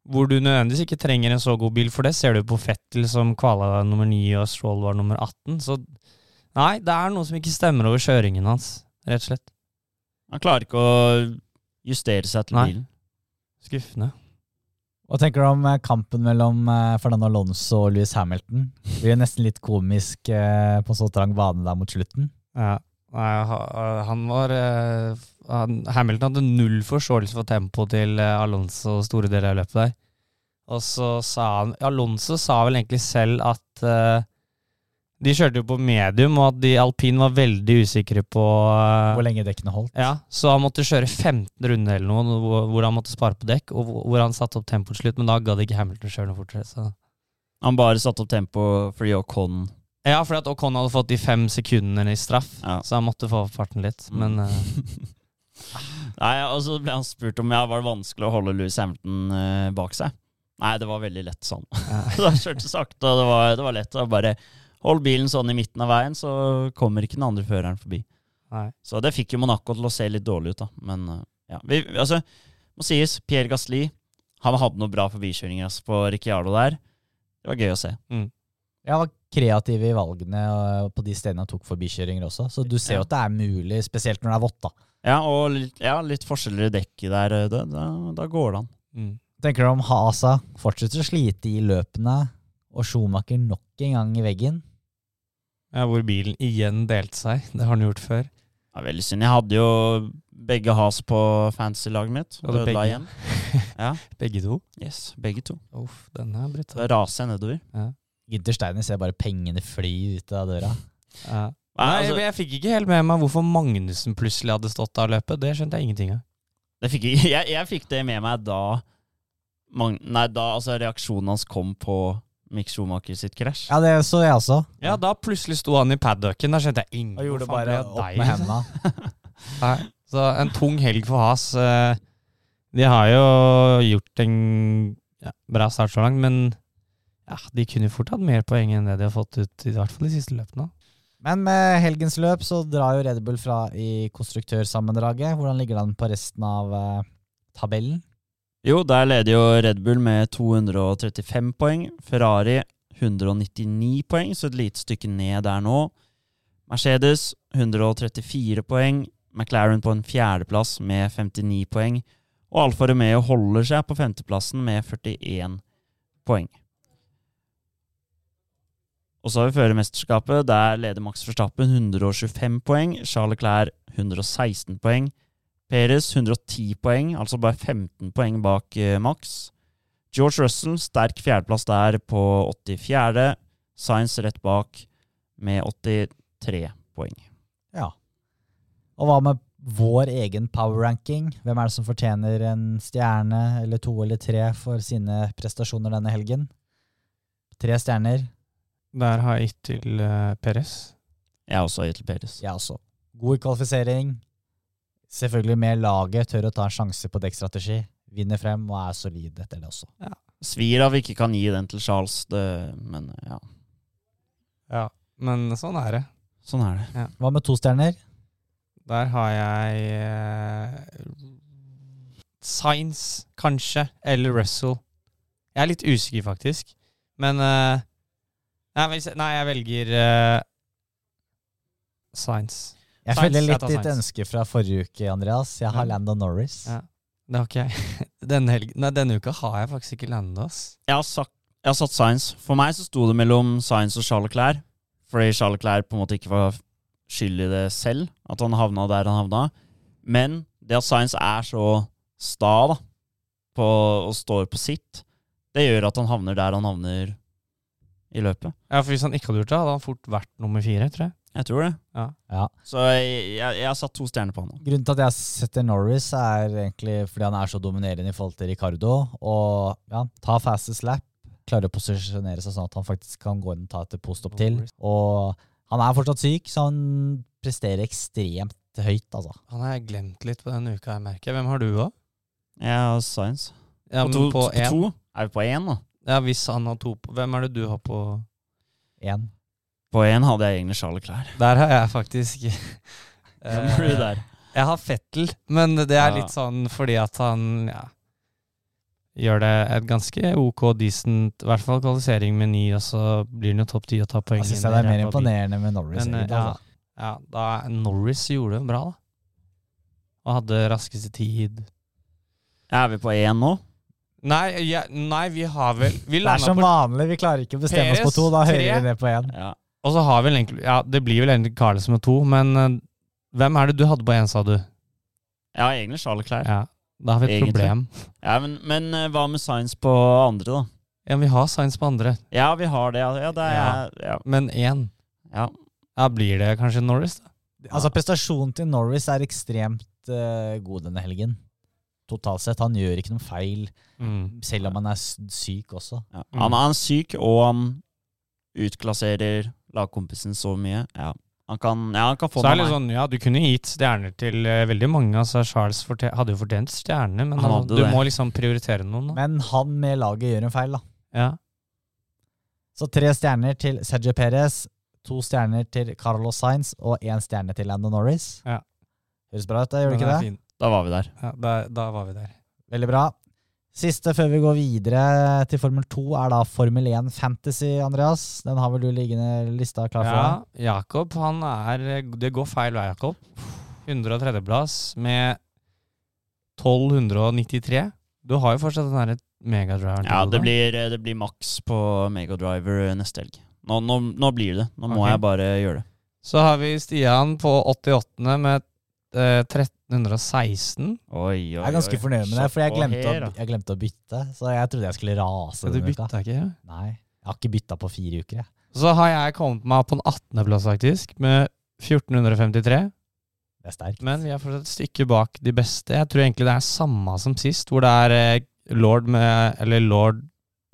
[SPEAKER 4] hvor du nødvendigvis ikke trenger en så god bil, for det ser du på Fettel som kvala nummer 9 og Stroll var nummer 18. Så nei, det er noe som ikke stemmer over kjøringen hans, rett og slett.
[SPEAKER 3] Han klarer ikke å justere seg til
[SPEAKER 4] Nei.
[SPEAKER 3] bilen.
[SPEAKER 4] Skuffende.
[SPEAKER 2] Hva tenker du om eh, kampen mellom eh, Fernando Alonso og Louis Hamilton? Det blir nesten litt komisk eh, på så trang bane der mot slutten.
[SPEAKER 4] Ja. Han var han, Hamilton hadde null forståelse for tempoet til Alonso store deler av løpet der. Og så sa han Alonso sa vel egentlig selv at De kjørte jo på medium, og at de alpin var veldig usikre på eh,
[SPEAKER 2] Hvor lenge dekkene holdt.
[SPEAKER 4] Ja, så han måtte kjøre 15 runder eller noe, hvor, hvor han måtte spare på dekk, og hvor hvor han satte opp tempoet til slutt, men da gadd ikke Hamilton kjøre noe fortere. Så.
[SPEAKER 3] Han bare satte opp tempo fordi Ocon
[SPEAKER 4] Ja, fordi at Ocon hadde fått de fem sekundene i straff,
[SPEAKER 3] Ja.
[SPEAKER 4] så han måtte få opp farten litt, men uh,
[SPEAKER 3] Nei, og så ble han spurt om ja, var det vanskelig å holde Louis Hamilton uh, bak seg. Nei, det var veldig lett sånn.
[SPEAKER 4] ja.
[SPEAKER 3] da kjørte sakte, og det var, det var lett. å bare hold bilen sånn i midten av veien, så kommer ikke den andre føreren forbi.
[SPEAKER 4] Nei.
[SPEAKER 3] Så det fikk jo Monaco til å se litt dårlig ut, da. Men eh, ja. Vi, altså, må sies, Pierre Gasli han hadde noen bra forbikjøringer altså, på Ricciardo der. Det var gøy å se.
[SPEAKER 2] Jeg var kreativ i valgene eh, på de stedene han tok forbikjøringer også, så du ser jo
[SPEAKER 3] Ja.
[SPEAKER 2] at det er mulig, spesielt når det er vått. da.
[SPEAKER 3] Ja, og litt, ja, litt forskjeller i dekket der. eh, Da, da, da går det an.
[SPEAKER 4] Mm.
[SPEAKER 2] Tenker du om Hasa fortsetter å slite i løpene, og Schumacher nok en gang i veggen?
[SPEAKER 4] Ja, hvor bilen igjen delte seg. Det har han gjort før.
[SPEAKER 3] Ja, veldig synd. Jeg hadde jo begge has på fantasy-laget mitt. Og ødela
[SPEAKER 4] begge?
[SPEAKER 3] igjen. Ja,
[SPEAKER 4] Begge to.
[SPEAKER 3] yes, begge to.
[SPEAKER 4] Uff, den er brutal.
[SPEAKER 3] Da raser jeg nedover.
[SPEAKER 2] Ginter Steiner ser bare pengene fly ut av døra.
[SPEAKER 4] Ja.
[SPEAKER 3] Nei, altså,
[SPEAKER 4] jeg fikk ikke helt med meg hvorfor Magnussen plutselig hadde stått av løpet. Det skjønte jeg ingenting av.
[SPEAKER 3] det fikk jeg, jeg, jeg fikk det med meg da Mag- Nei, da altså reaksjonen hans kom på Mick Schumacher sitt krasj.
[SPEAKER 2] Ja, det så jeg også.
[SPEAKER 4] Ja, da plutselig sto han i paddocken. Da skjønte jeg ingen
[SPEAKER 2] Og gjorde
[SPEAKER 4] faen
[SPEAKER 2] bare opp
[SPEAKER 4] deg.
[SPEAKER 2] med hendene.
[SPEAKER 4] Nei. Så en tung helg for Has. Eh, De har jo gjort en ja, bra start så langt, men ja, de kunne fort hatt mer poeng enn det de har fått ut, i hvert fall de siste løpene.
[SPEAKER 2] Men med helgens løp så drar jo Red Bull fra i konstruktørsammendraget. Hvordan ligger den på resten av eh, tabellen?
[SPEAKER 3] Jo, der leder jo Red Bull med 235 poeng. Ferrari 199 poeng, så et lite stykke ned der nå. Mercedes 134 poeng. McLaren på en fjerdeplass med 59 poeng. Og Alfa Romeo holder seg på femteplassen med 41 poeng. Og så har vi førermesterskapet. Der leder Max Verstappen 125 poeng. Charles Leclerc 116 poeng. Perez 110 poeng, altså bare 15 poeng bak eh, Max. George Russell, sterk fjerdeplass der på 84. Science rett bak med 83 poeng.
[SPEAKER 2] Ja. Og hva med vår egen power ranking? Hvem er det som fortjener en stjerne eller to eller tre for sine prestasjoner denne helgen? Tre stjerner.
[SPEAKER 4] Der har jeg gitt til uh, Perez.
[SPEAKER 3] Jeg har også gitt til Perez.
[SPEAKER 2] Jeg også. God kvalifisering. Selvfølgelig med laget, tør å ta en sjanse på dekkstrategi. Vinner frem og er solid etter det også.
[SPEAKER 3] Svir av vi ikke kan gi den til Charles, det, men ja,
[SPEAKER 4] Ja, men sånn er det.
[SPEAKER 3] sånn er det.
[SPEAKER 2] Hva med to stjerner?
[SPEAKER 4] Der har jeg eh, Science, kanskje, eller Russell. Jeg er litt usikker, faktisk. Men eh, nei, nei, jeg velger eh, Science.
[SPEAKER 2] Jeg
[SPEAKER 4] føler
[SPEAKER 2] følger litt ditt ønske fra forrige uke, Andreas. Jeg har
[SPEAKER 4] Ja.
[SPEAKER 2] Landon Norris.
[SPEAKER 4] Ja. Det har ikke jeg. Denne, helg nei, denne uka har jeg faktisk ikke Landon.
[SPEAKER 3] Jeg har, sagt, jeg har satt Science. For meg så sto det mellom Science og Charles Leclerc. Fordi Charles Leclerc på en måte ikke var skyld i det selv, at han havna der han havna. Men det at Science er så sta da, på, og står på sitt, det gjør at han havner der han havner i løpet.
[SPEAKER 4] Ja, for Hvis han ikke hadde gjort det, hadde han fort vært nummer fire, tror jeg.
[SPEAKER 3] Jeg tror det.
[SPEAKER 2] Ja.
[SPEAKER 3] Så jeg, jeg, jeg har satt to stjerner på han.
[SPEAKER 2] Grunnen til at jeg setter Norris, er egentlig fordi han er så dominerende i forhold til Ricardo. Og ja, ta fastest lap. Klarer å posisjonere seg sånn at han faktisk kan gå inn og ta et post-opp til. Og han er fortsatt syk, så han presterer ekstremt høyt, altså.
[SPEAKER 4] Han har jeg glemt litt på denne uka, jeg merker. Hvem har du òg?
[SPEAKER 3] Jeg har Science.
[SPEAKER 4] Ja,
[SPEAKER 3] på, to,
[SPEAKER 4] på
[SPEAKER 3] på to? Er vi på én, da?
[SPEAKER 4] Ja, hvis han har to på Hvem er det du har på
[SPEAKER 2] Én.
[SPEAKER 3] På én hadde jeg egne Charles Leclerc.
[SPEAKER 4] Der har jeg faktisk
[SPEAKER 3] der?
[SPEAKER 4] Jeg har Fettel, men det er
[SPEAKER 3] Ja.
[SPEAKER 4] litt sånn fordi at han ja, gjør det et ganske ok, decent I hvert fall kvalifisering med ni, og så blir han jo topp ti og tar poeng.
[SPEAKER 2] Jeg syns det er mer imponerende med Norris.
[SPEAKER 4] Men,
[SPEAKER 2] egentlig,
[SPEAKER 4] ja,
[SPEAKER 2] altså.
[SPEAKER 4] ja, da Norris gjorde det bra, da. Og hadde raskeste tid.
[SPEAKER 3] Er vi på én nå?
[SPEAKER 4] Nei, ja, nei vi har vel Vi
[SPEAKER 2] Det er som
[SPEAKER 4] på
[SPEAKER 2] vanlig, vi klarer ikke å bestemme oss på to. Da hører vi ned på én.
[SPEAKER 3] Ja.
[SPEAKER 4] Og så har vel egentlig Ja, det blir vel egentlig Carlsen med to, men uh, hvem er det du hadde på én, sa du?
[SPEAKER 3] Har egentlig Charles Clair.
[SPEAKER 4] Ja, da har vi et
[SPEAKER 3] Egentlig.
[SPEAKER 4] problem.
[SPEAKER 3] Ja, men, men uh, hva med Science på andre, da?
[SPEAKER 4] Ja, vi har Science på andre,
[SPEAKER 3] Ja, vi har det. Ja, ja det er ja.
[SPEAKER 4] men én.
[SPEAKER 3] ja.
[SPEAKER 4] Ja, blir det kanskje Norris, da?
[SPEAKER 2] Altså, prestasjonen til Norris er ekstremt uh, god denne helgen. Totalt sett. Han gjør ikke noen feil,
[SPEAKER 4] Mm.
[SPEAKER 2] selv om han er syk også.
[SPEAKER 3] ja.
[SPEAKER 4] Mm.
[SPEAKER 3] Han, han er syk, og han utklasserer lagkompisen så mye. Ja. Han kan, ja, han kan få
[SPEAKER 4] Så er det litt sånn, ja, du kunne gitt stjerner til uh, veldig mange. Altså, Charles hadde jo fortjent stjerne, men
[SPEAKER 3] Han
[SPEAKER 4] du
[SPEAKER 3] det.
[SPEAKER 4] må liksom prioritere noen. Da.
[SPEAKER 2] Men han med laget gjør en feil, da.
[SPEAKER 4] Ja.
[SPEAKER 2] Så tre stjerner til Sergio Perez, to stjerner til Carlos Sainz og én stjerne til Lando Norris.
[SPEAKER 4] Ja.
[SPEAKER 2] Høres bra ut, da, gjør det ikke det?
[SPEAKER 4] fin.
[SPEAKER 3] Da var vi der.
[SPEAKER 4] Ja, da, da var vi der.
[SPEAKER 2] Veldig bra. Siste før vi går videre til Formel 2, er da Formel 1 Fantasy, Andreas. Den har vel du liggende lista klar for
[SPEAKER 4] Ja. Jakob, han er Det går feil vei, Jakob. 103.-plass med 1293. Du har jo fortsatt den derre megadriveren.
[SPEAKER 3] Ja, det blir, eh, det blir maks på Megadriver neste helg. Nå, nå, nå blir det. Nå må
[SPEAKER 4] okay.
[SPEAKER 3] jeg bare gjøre det.
[SPEAKER 4] Så har vi Stian på 88. med eh, 1316.
[SPEAKER 3] Oi, oi,
[SPEAKER 2] Jeg er ganske fornøyd med det, for jeg glemte, å, jeg glemte å bytte. Så jeg trodde jeg skulle rase
[SPEAKER 4] du
[SPEAKER 2] uka.
[SPEAKER 4] bytta ikke? Ja.
[SPEAKER 2] Nei, jeg har ikke bytta på fire uker. Jeg.
[SPEAKER 4] Så har jeg kommet meg på en 18.-plass, faktisk, med 1453.
[SPEAKER 2] Det er sterkt.
[SPEAKER 4] Men vi er fortsatt et stykke bak de beste. Jeg tror egentlig det er samme som sist, hvor det er eh, Lord med Eller Lord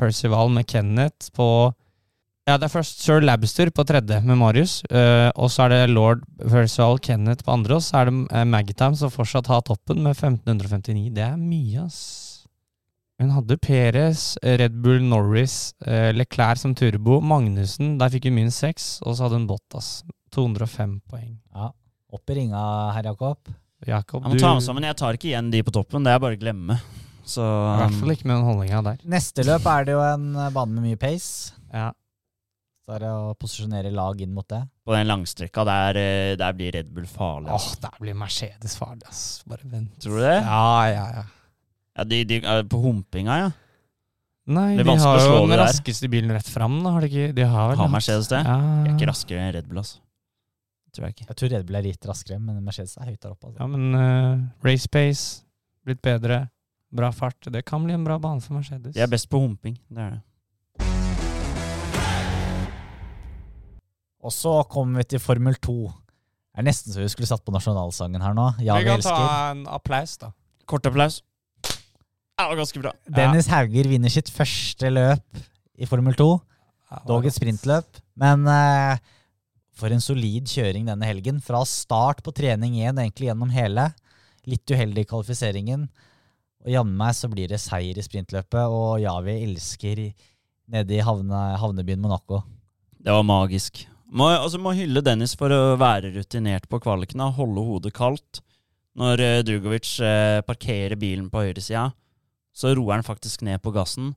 [SPEAKER 4] Percival med Kenneth på Ja, det er først Sir Labster på tredje med Marius. Uh, og så er det lord Versal Kenneth på andre. Og så er det uh, som fortsatt har toppen med 1559. Det er mye, ass. Hun hadde Perez, Red Bull Norris, uh, Leclerc som turbo. Magnussen, der fikk hun minst seks. Og så hadde hun Bottas. 205 poeng.
[SPEAKER 2] Ja. Opp i ringa, herr Jakob.
[SPEAKER 4] Jakob,
[SPEAKER 3] Jeg må ta med sammen. Jeg tar ikke igjen de på toppen. Det er bare å glemme. Så
[SPEAKER 4] I hvert fall ikke med den holdninga der.
[SPEAKER 2] Neste løp er det jo en bane med mye pace.
[SPEAKER 4] Ja.
[SPEAKER 2] Så er det å posisjonere lag inn mot det.
[SPEAKER 3] på den langstrekka der, eh, der blir Red Bull farlig.
[SPEAKER 4] Åh, der blir Mercedes farlig, ass. Bare vent.
[SPEAKER 3] Tror du det?
[SPEAKER 4] Ja, ja, ja.
[SPEAKER 3] Ja, de, de, eh, på humpinga, ja.
[SPEAKER 4] Nei, de har jo den raskeste bilen rett fram, da. Har de ikke? De har
[SPEAKER 3] Har Mercedes det?
[SPEAKER 4] Ja.
[SPEAKER 3] De er ikke raskere enn Red Bull, altså. Tror jeg ikke.
[SPEAKER 2] Jeg tror Red Bull er litt raskere, men Mercedes er høyt der oppe.
[SPEAKER 4] Ja,
[SPEAKER 2] Altså.
[SPEAKER 4] men uh, race pace, blitt bedre, bra fart. Det kan bli en bra bane for Mercedes.
[SPEAKER 3] De er best på humping. Det er det.
[SPEAKER 2] Og så kommer vi til Formel 2. Det er nesten så vi skulle satt på nasjonalsangen her nå. Ja, vi
[SPEAKER 4] vi kan ta en applaus, da.
[SPEAKER 3] Kort applaus. Det var ganske bra.
[SPEAKER 2] Dennis Hauger vinner sitt første løp i Formel 2. Dog et sprintløp. Men uh, for en solid kjøring denne helgen. Fra start på trening igjen, egentlig gjennom hele. Litt uheldig i kvalifiseringen. Og jammen meg så blir det seier i sprintløpet, og ja, vi elsker nede i havne, havnebyen Monaco.
[SPEAKER 3] Det var magisk. Må, altså, må hylle Dennis for å være rutinert på kvalikene holde hodet kaldt. Når uh, Drugovic eh, parkerer bilen på høyresida, så roer han faktisk ned på gassen.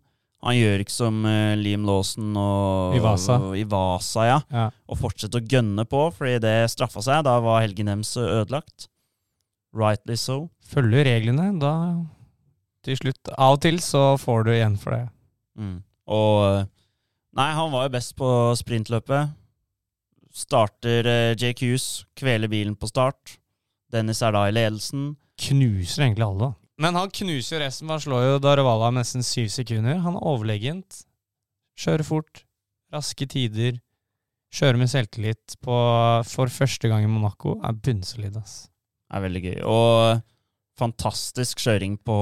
[SPEAKER 3] Han gjør ikke som eh, Liam Lawson og
[SPEAKER 4] Ivasa.
[SPEAKER 3] og Ivasa ja,
[SPEAKER 4] Ja.
[SPEAKER 3] og fortsetter å gønne på, fordi det straffa seg. Da var helgen deres ødelagt. Rightly so.
[SPEAKER 4] Følger reglene, da til slutt Av og til så får du igjen for det.
[SPEAKER 3] Mm. Og eh, Nei, han var jo best på sprintløpet. Starter JQs, kveler bilen på start. Dennis er da i ledelsen.
[SPEAKER 4] Knuser egentlig alle, da. Men han knuser resten. Han slår jo Darevala med nesten syv sekunder. Han er overlegent. Kjører fort. Raske tider. Kjører med selvtillit på, for første gang i Monaco. Er bunnsolid, ass.
[SPEAKER 3] er veldig gøy. Og fantastisk kjøring på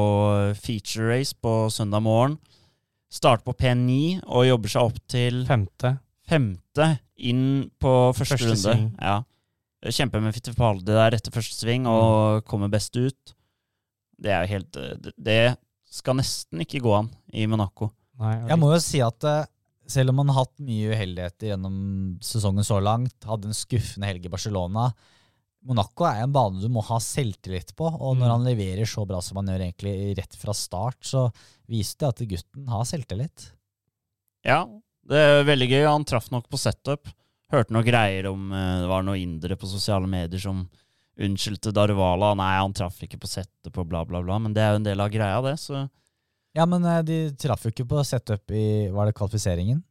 [SPEAKER 3] feature race på søndag morgen. Starter på P9 og jobber seg opp til
[SPEAKER 4] Femte.
[SPEAKER 3] Femte inn på første,
[SPEAKER 4] Første
[SPEAKER 3] runde.
[SPEAKER 4] sving.
[SPEAKER 3] Ja. Kjemper med Fittipaldi der etter første sving og kommer best ut. Det er jo helt det- Det skal nesten ikke gå an i Monaco.
[SPEAKER 4] Nei,
[SPEAKER 2] Jeg må jo si at eh, selv om han har hatt mye uheldigheter gjennom sesongen så langt, hadde en skuffende helg i Barcelona Monaco er en bane du må ha selvtillit på, og når
[SPEAKER 4] Mm.
[SPEAKER 2] han leverer så bra som han gjør egentlig rett fra start, så viser det at gutten har selvtillit.
[SPEAKER 3] Ja, det er veldig gøy. Han traff nok på setup. Hørte noen greier om eh, det var noen indere på sosiale medier som unnskyldte Darvala. Nei, han traff ikke på setup og bla, bla, bla. Men det er jo en del av greia, det. Så
[SPEAKER 2] Ja, men eh, de traff jo ikke på setup i Var det kvalifiseringen?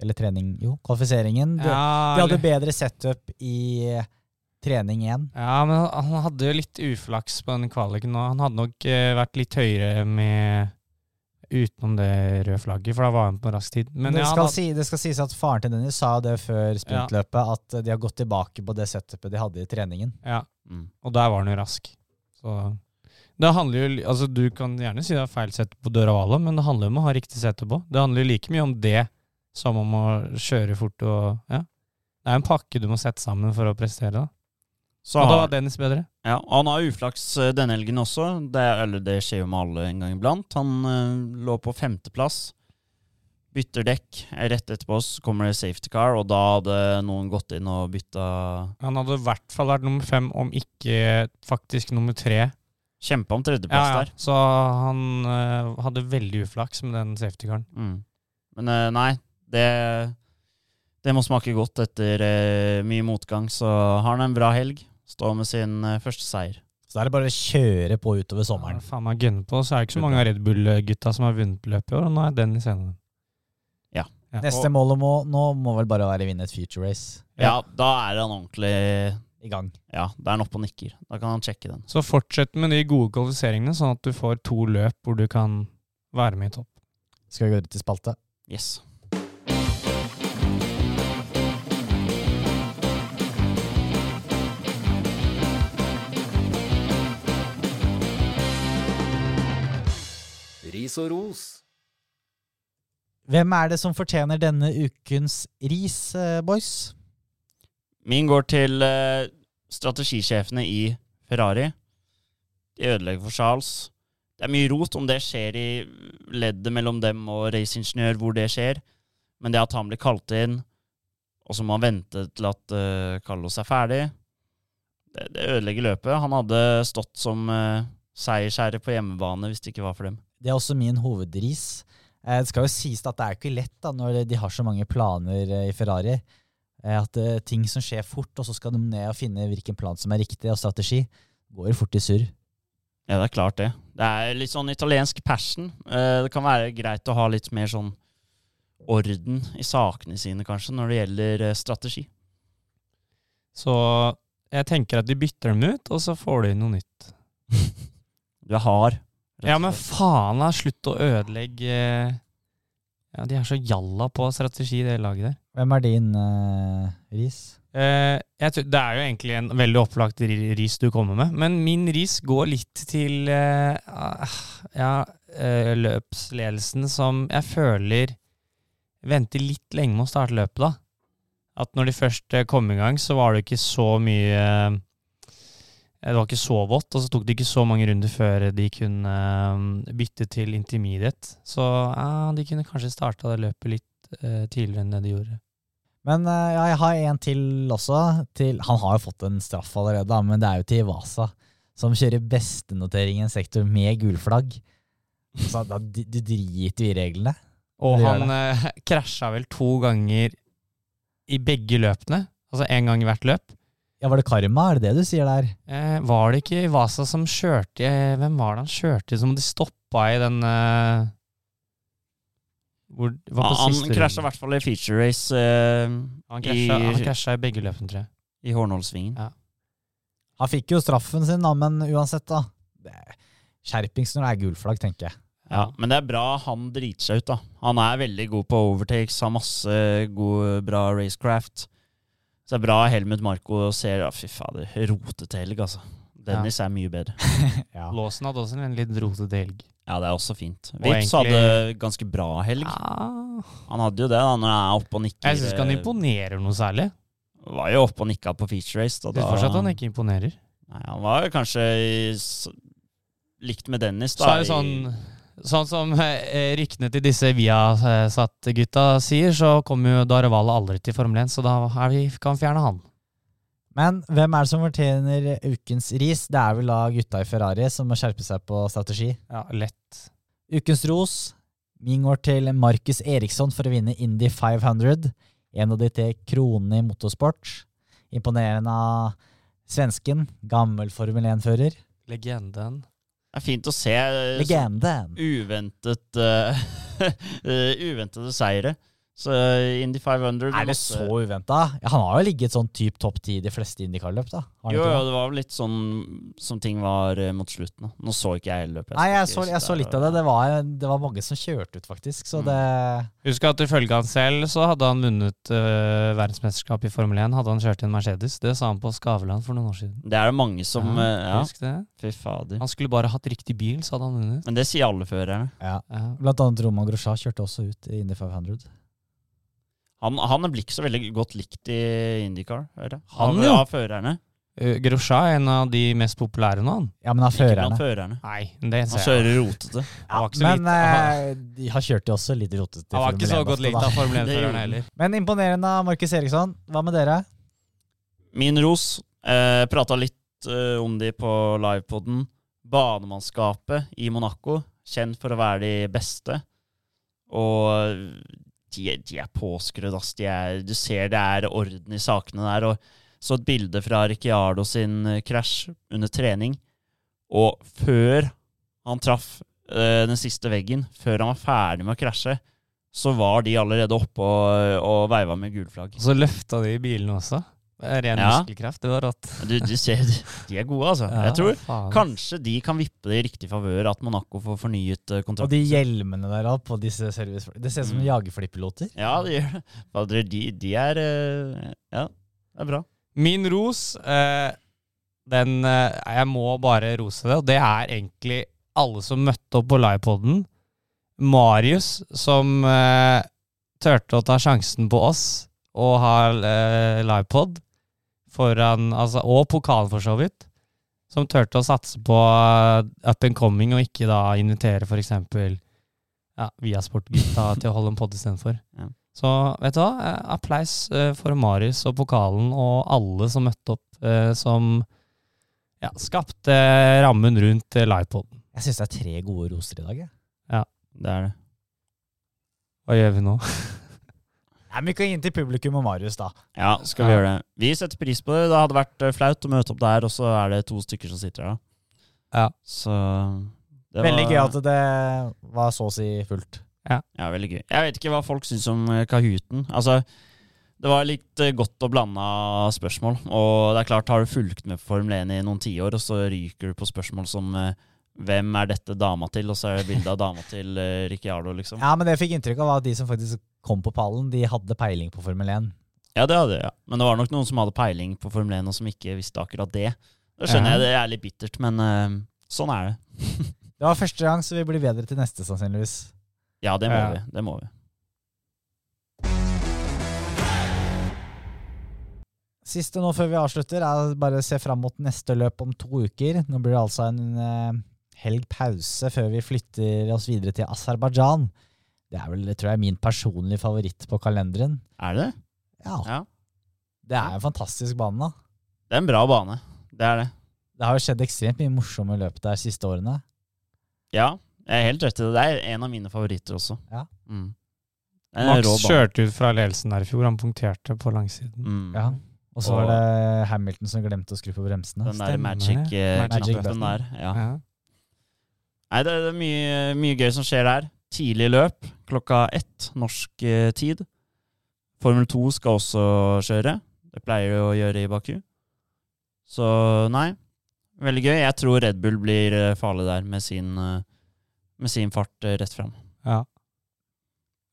[SPEAKER 2] Eller trening? Jo, kvalifiseringen. De,
[SPEAKER 4] Ja,
[SPEAKER 2] de hadde bedre setup i eh, trening igjen.
[SPEAKER 4] Ja, men han- hadde jo litt uflaks på den kvaliken nå. Han hadde nok vært litt høyere med utenom det røde flagget, for da var han på rask tid. Men
[SPEAKER 2] det,
[SPEAKER 4] ja,
[SPEAKER 2] skal
[SPEAKER 4] da,
[SPEAKER 2] si, det skal sies at faren til Dennis sa det før sprintløpet, at de har gått tilbake på det setupet de hadde i treningen.
[SPEAKER 4] ja,
[SPEAKER 3] mm.
[SPEAKER 4] og der var han jo rask. Så det handler jo Altså, du kan gjerne si det er feil sett på Døravala, men det handler jo om å ha riktig setup på. Det handler jo like mye om det som om å kjøre fort og Ja. Det er en pakke du må sette sammen for å prestere, da.
[SPEAKER 3] Så
[SPEAKER 4] Og da var Dennis bedre.
[SPEAKER 3] ja, og han har uflaks eh, denne helgen også. Det, eller det skjer jo med alle en gang iblant. Han uh, lå på femteplass. Bytter dekk. Rett etterpå så kommer det safety car, og da hadde noen gått inn og bytta
[SPEAKER 4] Han hadde i hvert fall vært nummer fem, om ikke faktisk nummer tre.
[SPEAKER 3] Kjempa om tredjeplass
[SPEAKER 4] Ja, ja.
[SPEAKER 3] der.
[SPEAKER 4] Så han uh, hadde veldig uflaks med den safety-caren.
[SPEAKER 3] Mm. Men uh, nei, det, det må smake godt etter eh, mye motgang. Så har han en bra helg. Står med sin eh, første seier.
[SPEAKER 2] Så da er det bare å kjøre på utover
[SPEAKER 4] Ja,
[SPEAKER 2] sommeren.
[SPEAKER 4] faen meg gønne på. Så er det ikke så mange av Red Bull-gutta som har vunnet løpet i år, og nå er den i scenen.
[SPEAKER 3] Ja.
[SPEAKER 4] Ja.
[SPEAKER 2] Neste mål må, nå må vel bare være å vinne et future race
[SPEAKER 3] Ja, da er han ordentlig
[SPEAKER 2] i gang.
[SPEAKER 3] Ja, da er han oppe og nikker. Da kan han sjekke den.
[SPEAKER 4] Så fortsett med de gode kvalifiseringene, sånn at du får to løp hvor du kan være med i topp.
[SPEAKER 2] Skal vi gå til spalte?
[SPEAKER 3] Yes.
[SPEAKER 5] Ris og ros.
[SPEAKER 2] Hvem er det som fortjener denne ukens ris, eh, boys?
[SPEAKER 3] Min går til eh, strategisjefene i Ferrari. De ødelegger for Charles. Det er mye rot om det skjer i leddet mellom dem og raceingeniør, hvor det skjer. Men det at han blir kalt inn, og så må han vente til at uh, Carlos er ferdig, det, det ødelegger løpet. Han hadde stått som uh, seiersherre på hjemmebane hvis det ikke var for dem.
[SPEAKER 2] Det er også min hovedris. Eh, det skal jo sies at det er ikke lett da, når de har så mange planer eh, i Ferrari. Eh, at eh, ting som skjer fort, og så skal de ned og finne hvilken plan som er riktig, og strategi, går fort i surr.
[SPEAKER 3] Ja, det er klart det. Det er litt sånn italiensk passion. Eh, det kan være greit å ha litt mer sånn orden i sakene sine, kanskje, når det gjelder eh, strategi.
[SPEAKER 4] Så jeg tenker at de bytter dem ut, og så får de noe nytt.
[SPEAKER 3] Du er hard.
[SPEAKER 4] Ja, men faen, da. Slutt å ødelegge eh, Ja, de er så jalla på strategi, det laget der.
[SPEAKER 2] Hvem er din uh, ris?
[SPEAKER 4] Uh, tror, det er jo egentlig en veldig opplagt ris du kommer med, men min ris går litt til uh, ja, løpsledelsen som jeg føler venter litt lenge med å starte løpet, da. At når de først kom i gang, så var det ikke så mye Det var ikke så vått, og så tok det ikke så mange runder før de kunne eh, bytte til intermediate. Så ja, de kunne kanskje starta det løpet litt eh, tidligere enn det de gjorde.
[SPEAKER 2] Men eh, ja, jeg har en til også. Til, han har jo fått en straff allerede, men det er jo til Vasa, som kjører bestenotering i en sektor med gulflagg. Så da, du, du driter i reglene.
[SPEAKER 4] Og han eh, krasja vel to ganger i begge løpene. Altså én gang i hvert løp.
[SPEAKER 2] Ja, Var det karma? Er det det du sier der?
[SPEAKER 4] Eh, var det ikke Vasa som kjørte Hvem var det han kjørte som de stoppa i den eh, hvor,
[SPEAKER 3] Ja, han krasja i hvert fall i feature race eh,
[SPEAKER 4] Han krasja,
[SPEAKER 3] i-
[SPEAKER 4] han krasja i begge løpene, tror jeg.
[SPEAKER 3] i Hornholsvingen.
[SPEAKER 4] Ja.
[SPEAKER 2] Han fikk jo straffen sin, da, men uansett, da. Er Skjerpings når det er gulflagg, tenker jeg.
[SPEAKER 3] Ja, men det er bra han driter seg ut, da. Han er veldig god på overtakes, har masse god, bra racecraft. Så det er bra Helmut Marko ser ja, Fy fader, rotete helg, altså. Dennis er mye bedre.
[SPEAKER 2] Ja.
[SPEAKER 4] Låsen hadde også en litt rotete helg.
[SPEAKER 3] Ja, det er også fint.
[SPEAKER 4] Og
[SPEAKER 3] Vips
[SPEAKER 4] egentlig-
[SPEAKER 3] hadde ganske bra helg.
[SPEAKER 4] Ja.
[SPEAKER 3] Han hadde jo det, da, når han er oppe og nikker.
[SPEAKER 4] Jeg syns ikke han imponerer noe særlig.
[SPEAKER 3] Var jo oppe og nikka på feature race. Da,
[SPEAKER 4] da... syns fortsatt han ikke imponerer.
[SPEAKER 3] Nei, han var kanskje i likt med Dennis, da.
[SPEAKER 4] Så er det
[SPEAKER 3] i-
[SPEAKER 4] sånn Sånn som eh, ryktene til disse Viasat-gutta sier, så kommer jo Darevala aldri til Formel 1, så da vi, kan vi fjerne han.
[SPEAKER 2] Men hvem er det som fortjener ukens ris? Det er vel da gutta i Ferrari som må skjerpe seg på strategi.
[SPEAKER 4] Ja, lett.
[SPEAKER 2] Ukens ros. Min går til Markus Eriksson for å vinne Indy 500. En av de tre kronene i motorsport. Imponerende av svensken. Gammel Formel 1-fører.
[SPEAKER 4] Legenden.
[SPEAKER 3] Det er fint å se eh,
[SPEAKER 2] Legenden.
[SPEAKER 3] uventet eh, Uventede seire. Så eh, Indy 500
[SPEAKER 2] Er det
[SPEAKER 3] måtte...
[SPEAKER 2] så uventa? Ja, han har jo ligget sånn typ topp ti i de fleste Indycar-løp, da. Han
[SPEAKER 3] Jo, jo,
[SPEAKER 2] det?
[SPEAKER 3] var vel litt sånn som ting var eh, mot slutten. da. Nå så ikke jeg hele løpet.
[SPEAKER 2] Nei, jeg så, jeg så litt av det. Det var, det var mange som kjørte ut, faktisk. Så
[SPEAKER 3] Mm.
[SPEAKER 2] det
[SPEAKER 4] Husk at ifølge han selv så hadde han vunnet uh, verdensmesterskap i Formel 1. Hadde han kjørt en Mercedes. Det sa han på Skavlan for noen år siden.
[SPEAKER 3] Det er det mange som
[SPEAKER 4] Ja,
[SPEAKER 3] eh, Ja,
[SPEAKER 4] Husk det.
[SPEAKER 3] fy fader.
[SPEAKER 4] Han skulle bare hatt riktig bil, så hadde han vunnet.
[SPEAKER 3] Men det sier alle førere.
[SPEAKER 2] ja.
[SPEAKER 4] Ja.
[SPEAKER 2] Blant annet Roman Grosjean kjørte også ut i Indy 500.
[SPEAKER 3] Han, han blir ikke så veldig godt likt i IndyCar.
[SPEAKER 4] Han,
[SPEAKER 3] av,
[SPEAKER 4] jo.
[SPEAKER 3] av førerne.
[SPEAKER 4] Uh, Grosja er en av de mest populære nå, han.
[SPEAKER 2] Ja, men av førerne.
[SPEAKER 3] førerne.
[SPEAKER 4] Nei, det
[SPEAKER 3] Han
[SPEAKER 4] ser jeg.
[SPEAKER 3] kjører rotete.
[SPEAKER 4] Han så
[SPEAKER 2] men eh, de har kjørt jo også litt rotete.
[SPEAKER 4] Han var ikke så godt likt av Formel 1-førerne heller.
[SPEAKER 2] Men imponerende av Markus Eriksson. Hva med dere?
[SPEAKER 3] Min ros. Eh, Prata litt eh, om de på livepoden. Banemannskapet i Monaco, kjent for å være de beste. Og de, de er påskrudd, ass. Er, du ser det er orden i sakene der. Og så et bilde fra Ricciardo sin eh, krasj under trening. Og før han traff øh, den siste veggen, før han var ferdig med å krasje, så var de allerede oppe og, og veiva med gulflagg.
[SPEAKER 4] Og så løfta de bilene også. Er Ren
[SPEAKER 3] Ja.
[SPEAKER 4] muskelkraft. Det var rått.
[SPEAKER 3] Du, du ser, de er gode, altså.
[SPEAKER 4] Ja,
[SPEAKER 3] Jeg tror
[SPEAKER 4] faen.
[SPEAKER 3] kanskje de kan vippe det i riktig favør at Monaco får fornyet kontrakt.
[SPEAKER 2] Og de hjelmene der på disse service... Det ser ut som
[SPEAKER 3] Mm.
[SPEAKER 2] jagerflypiloter.
[SPEAKER 3] Ja, de gjør det. De, de er eh, Ja, det er bra.
[SPEAKER 4] Min ros, eh, den eh, Jeg må bare rose det, og det er egentlig alle som møtte opp på livepoden. Marius, som eh, turte å ta sjansen på oss og ha eh, livepod foran Altså, og pokalen, for så vidt. Som turte å satse på eh, up and coming, og ikke da invitere eksempel ja, Viasport-gutta til å holde en pod istedenfor.
[SPEAKER 3] Ja.
[SPEAKER 4] Så vet du hva? Eh, applaus eh, for Marius og pokalen og alle som møtte opp, som ja, skapte rammen rundt livepoden.
[SPEAKER 2] Jeg syns det er tre gode roser i dag. Jeg.
[SPEAKER 3] Det er det.
[SPEAKER 4] Hva gjør vi nå?
[SPEAKER 2] Nei, Vi kan gi den til publikum og Marius, da.
[SPEAKER 3] Ja, skal vi gjøre det. Vi setter pris på det. Det hadde vært eh, flaut å møte opp der, og så er det to stykker som sitter der. da.
[SPEAKER 4] Ja.
[SPEAKER 3] Så det
[SPEAKER 2] Veldig
[SPEAKER 3] var-
[SPEAKER 2] gøy at det var så å si fullt.
[SPEAKER 3] Ja, veldig gøy. Jeg vet ikke hva folk syns om eh, Kahooten. Altså, det var litt eh, godt og blanda spørsmål. Og det er klart, har du fulgt med på Formel 1 i noen tiår, og så ryker du på spørsmål som hvem er dette dama til? Og så er det bilde av dama til uh, Ricciardo, liksom.
[SPEAKER 2] Ja, men det jeg fikk inntrykk av var at de som faktisk kom på pallen, de hadde peiling på Formel 1.
[SPEAKER 3] Ja, det hadde. Ja. Men det var nok noen som hadde peiling på Formel 1, og som ikke visste akkurat det. Da skjønner
[SPEAKER 4] Ja.
[SPEAKER 3] jeg, det er litt bittert, men uh, sånn er det.
[SPEAKER 2] Det var første gang, så vi blir bedre til neste, sannsynligvis.
[SPEAKER 3] Ja, det må
[SPEAKER 4] Ja.
[SPEAKER 3] vi. Det må vi.
[SPEAKER 2] Siste nå før vi avslutter, er å bare se fram mot neste løp om to uker. Nå blir det altså en eh, helg pause før vi flytter oss videre til Aserbajdsjan. Det er vel, det tror jeg, min personlige favoritt på kalenderen.
[SPEAKER 3] Er det?
[SPEAKER 2] Ja,
[SPEAKER 3] Ja.
[SPEAKER 2] Det er en fantastisk bane, da.
[SPEAKER 3] Det er en bra bane. Det er det.
[SPEAKER 2] Det har jo skjedd ekstremt mye morsomme løp der siste årene.
[SPEAKER 3] Ja, jeg er helt rett i det. Det er en av mine favoritter også.
[SPEAKER 2] Ja.
[SPEAKER 3] Mm.
[SPEAKER 4] Max kjørte ut fra ledelsen der i fjor. Han punkterte på langsiden.
[SPEAKER 3] Mm.
[SPEAKER 2] Ja. Og så var det Hamilton som glemte å skru på bremsene.
[SPEAKER 3] Den der
[SPEAKER 4] Stemmer
[SPEAKER 3] magic, eh,
[SPEAKER 4] Magic
[SPEAKER 2] button.
[SPEAKER 3] der. Ja.
[SPEAKER 4] Ja.
[SPEAKER 3] Nei, det er mye, mye gøy som skjer der. Tidlig løp klokka ett norsk eh, tid. Formel 2 skal også kjøre. Det pleier de å gjøre i Baku. Så nei, veldig gøy. Jeg tror Red Bull blir eh, farlig der med sin, eh, med sin fart rett fram.
[SPEAKER 4] ja.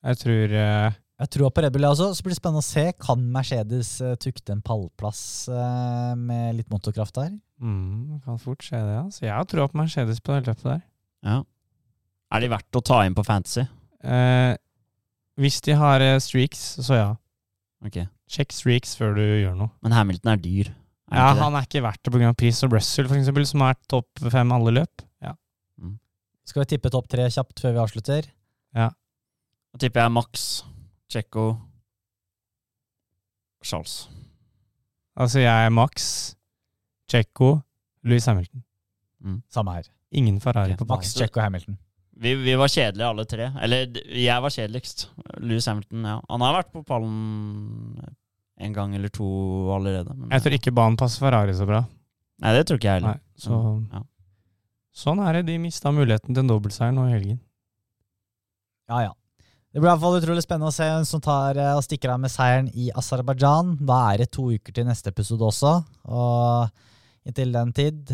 [SPEAKER 4] Jeg tror uh
[SPEAKER 2] Jeg tror på Red Bull, jeg også. Så blir det spennende å se. Kan Mercedes eh, tukte en pallplass uh, med litt motorkraft der?
[SPEAKER 4] mm, kan fort skje det. Altså. Jeg har troa på Mercedes på det løpet der.
[SPEAKER 3] Ja. Er de verdt å ta inn på fantasy?
[SPEAKER 4] Eh, hvis de har eh, streaks, så ja.
[SPEAKER 3] Ok.
[SPEAKER 4] Sjekk streaks før du gjør noe.
[SPEAKER 3] Men Hamilton er dyr. Er
[SPEAKER 4] Ja. Han er ikke verdt det pga. pris. Og Russell, for eksempel, som er topp fem alle løp. Ja.
[SPEAKER 2] Skal vi tippe topp tre kjapt før vi avslutter? Ja.
[SPEAKER 3] Da tipper jeg Max, Checo, Charles.
[SPEAKER 4] Altså, jeg er Max, Checo, Louis Hamilton.
[SPEAKER 3] Mm.
[SPEAKER 2] Samme her.
[SPEAKER 4] Ingen Ferrari
[SPEAKER 3] okay,
[SPEAKER 4] på banen.
[SPEAKER 2] Max, Checo, Hamilton.
[SPEAKER 3] Vi, vi var kjedelige alle tre. Eller jeg var kjedeligst. Lewis Hamilton, ja. Han har vært på pallen en gang eller to allerede. Men,
[SPEAKER 4] Jeg tror ikke banen passer Ferrari så bra.
[SPEAKER 3] Nei, det tror ikke jeg heller.
[SPEAKER 4] Nei, så
[SPEAKER 3] ja.
[SPEAKER 4] Sånn er det. De mista muligheten til en dobbeltseier nå i helgen.
[SPEAKER 2] Ja, ja. Det blir i hvert fall utrolig spennende å se hvem som tar eh, og stikker av med seieren i Aserbajdsjan. Da er det to uker til neste episode også. Og inntil den tid,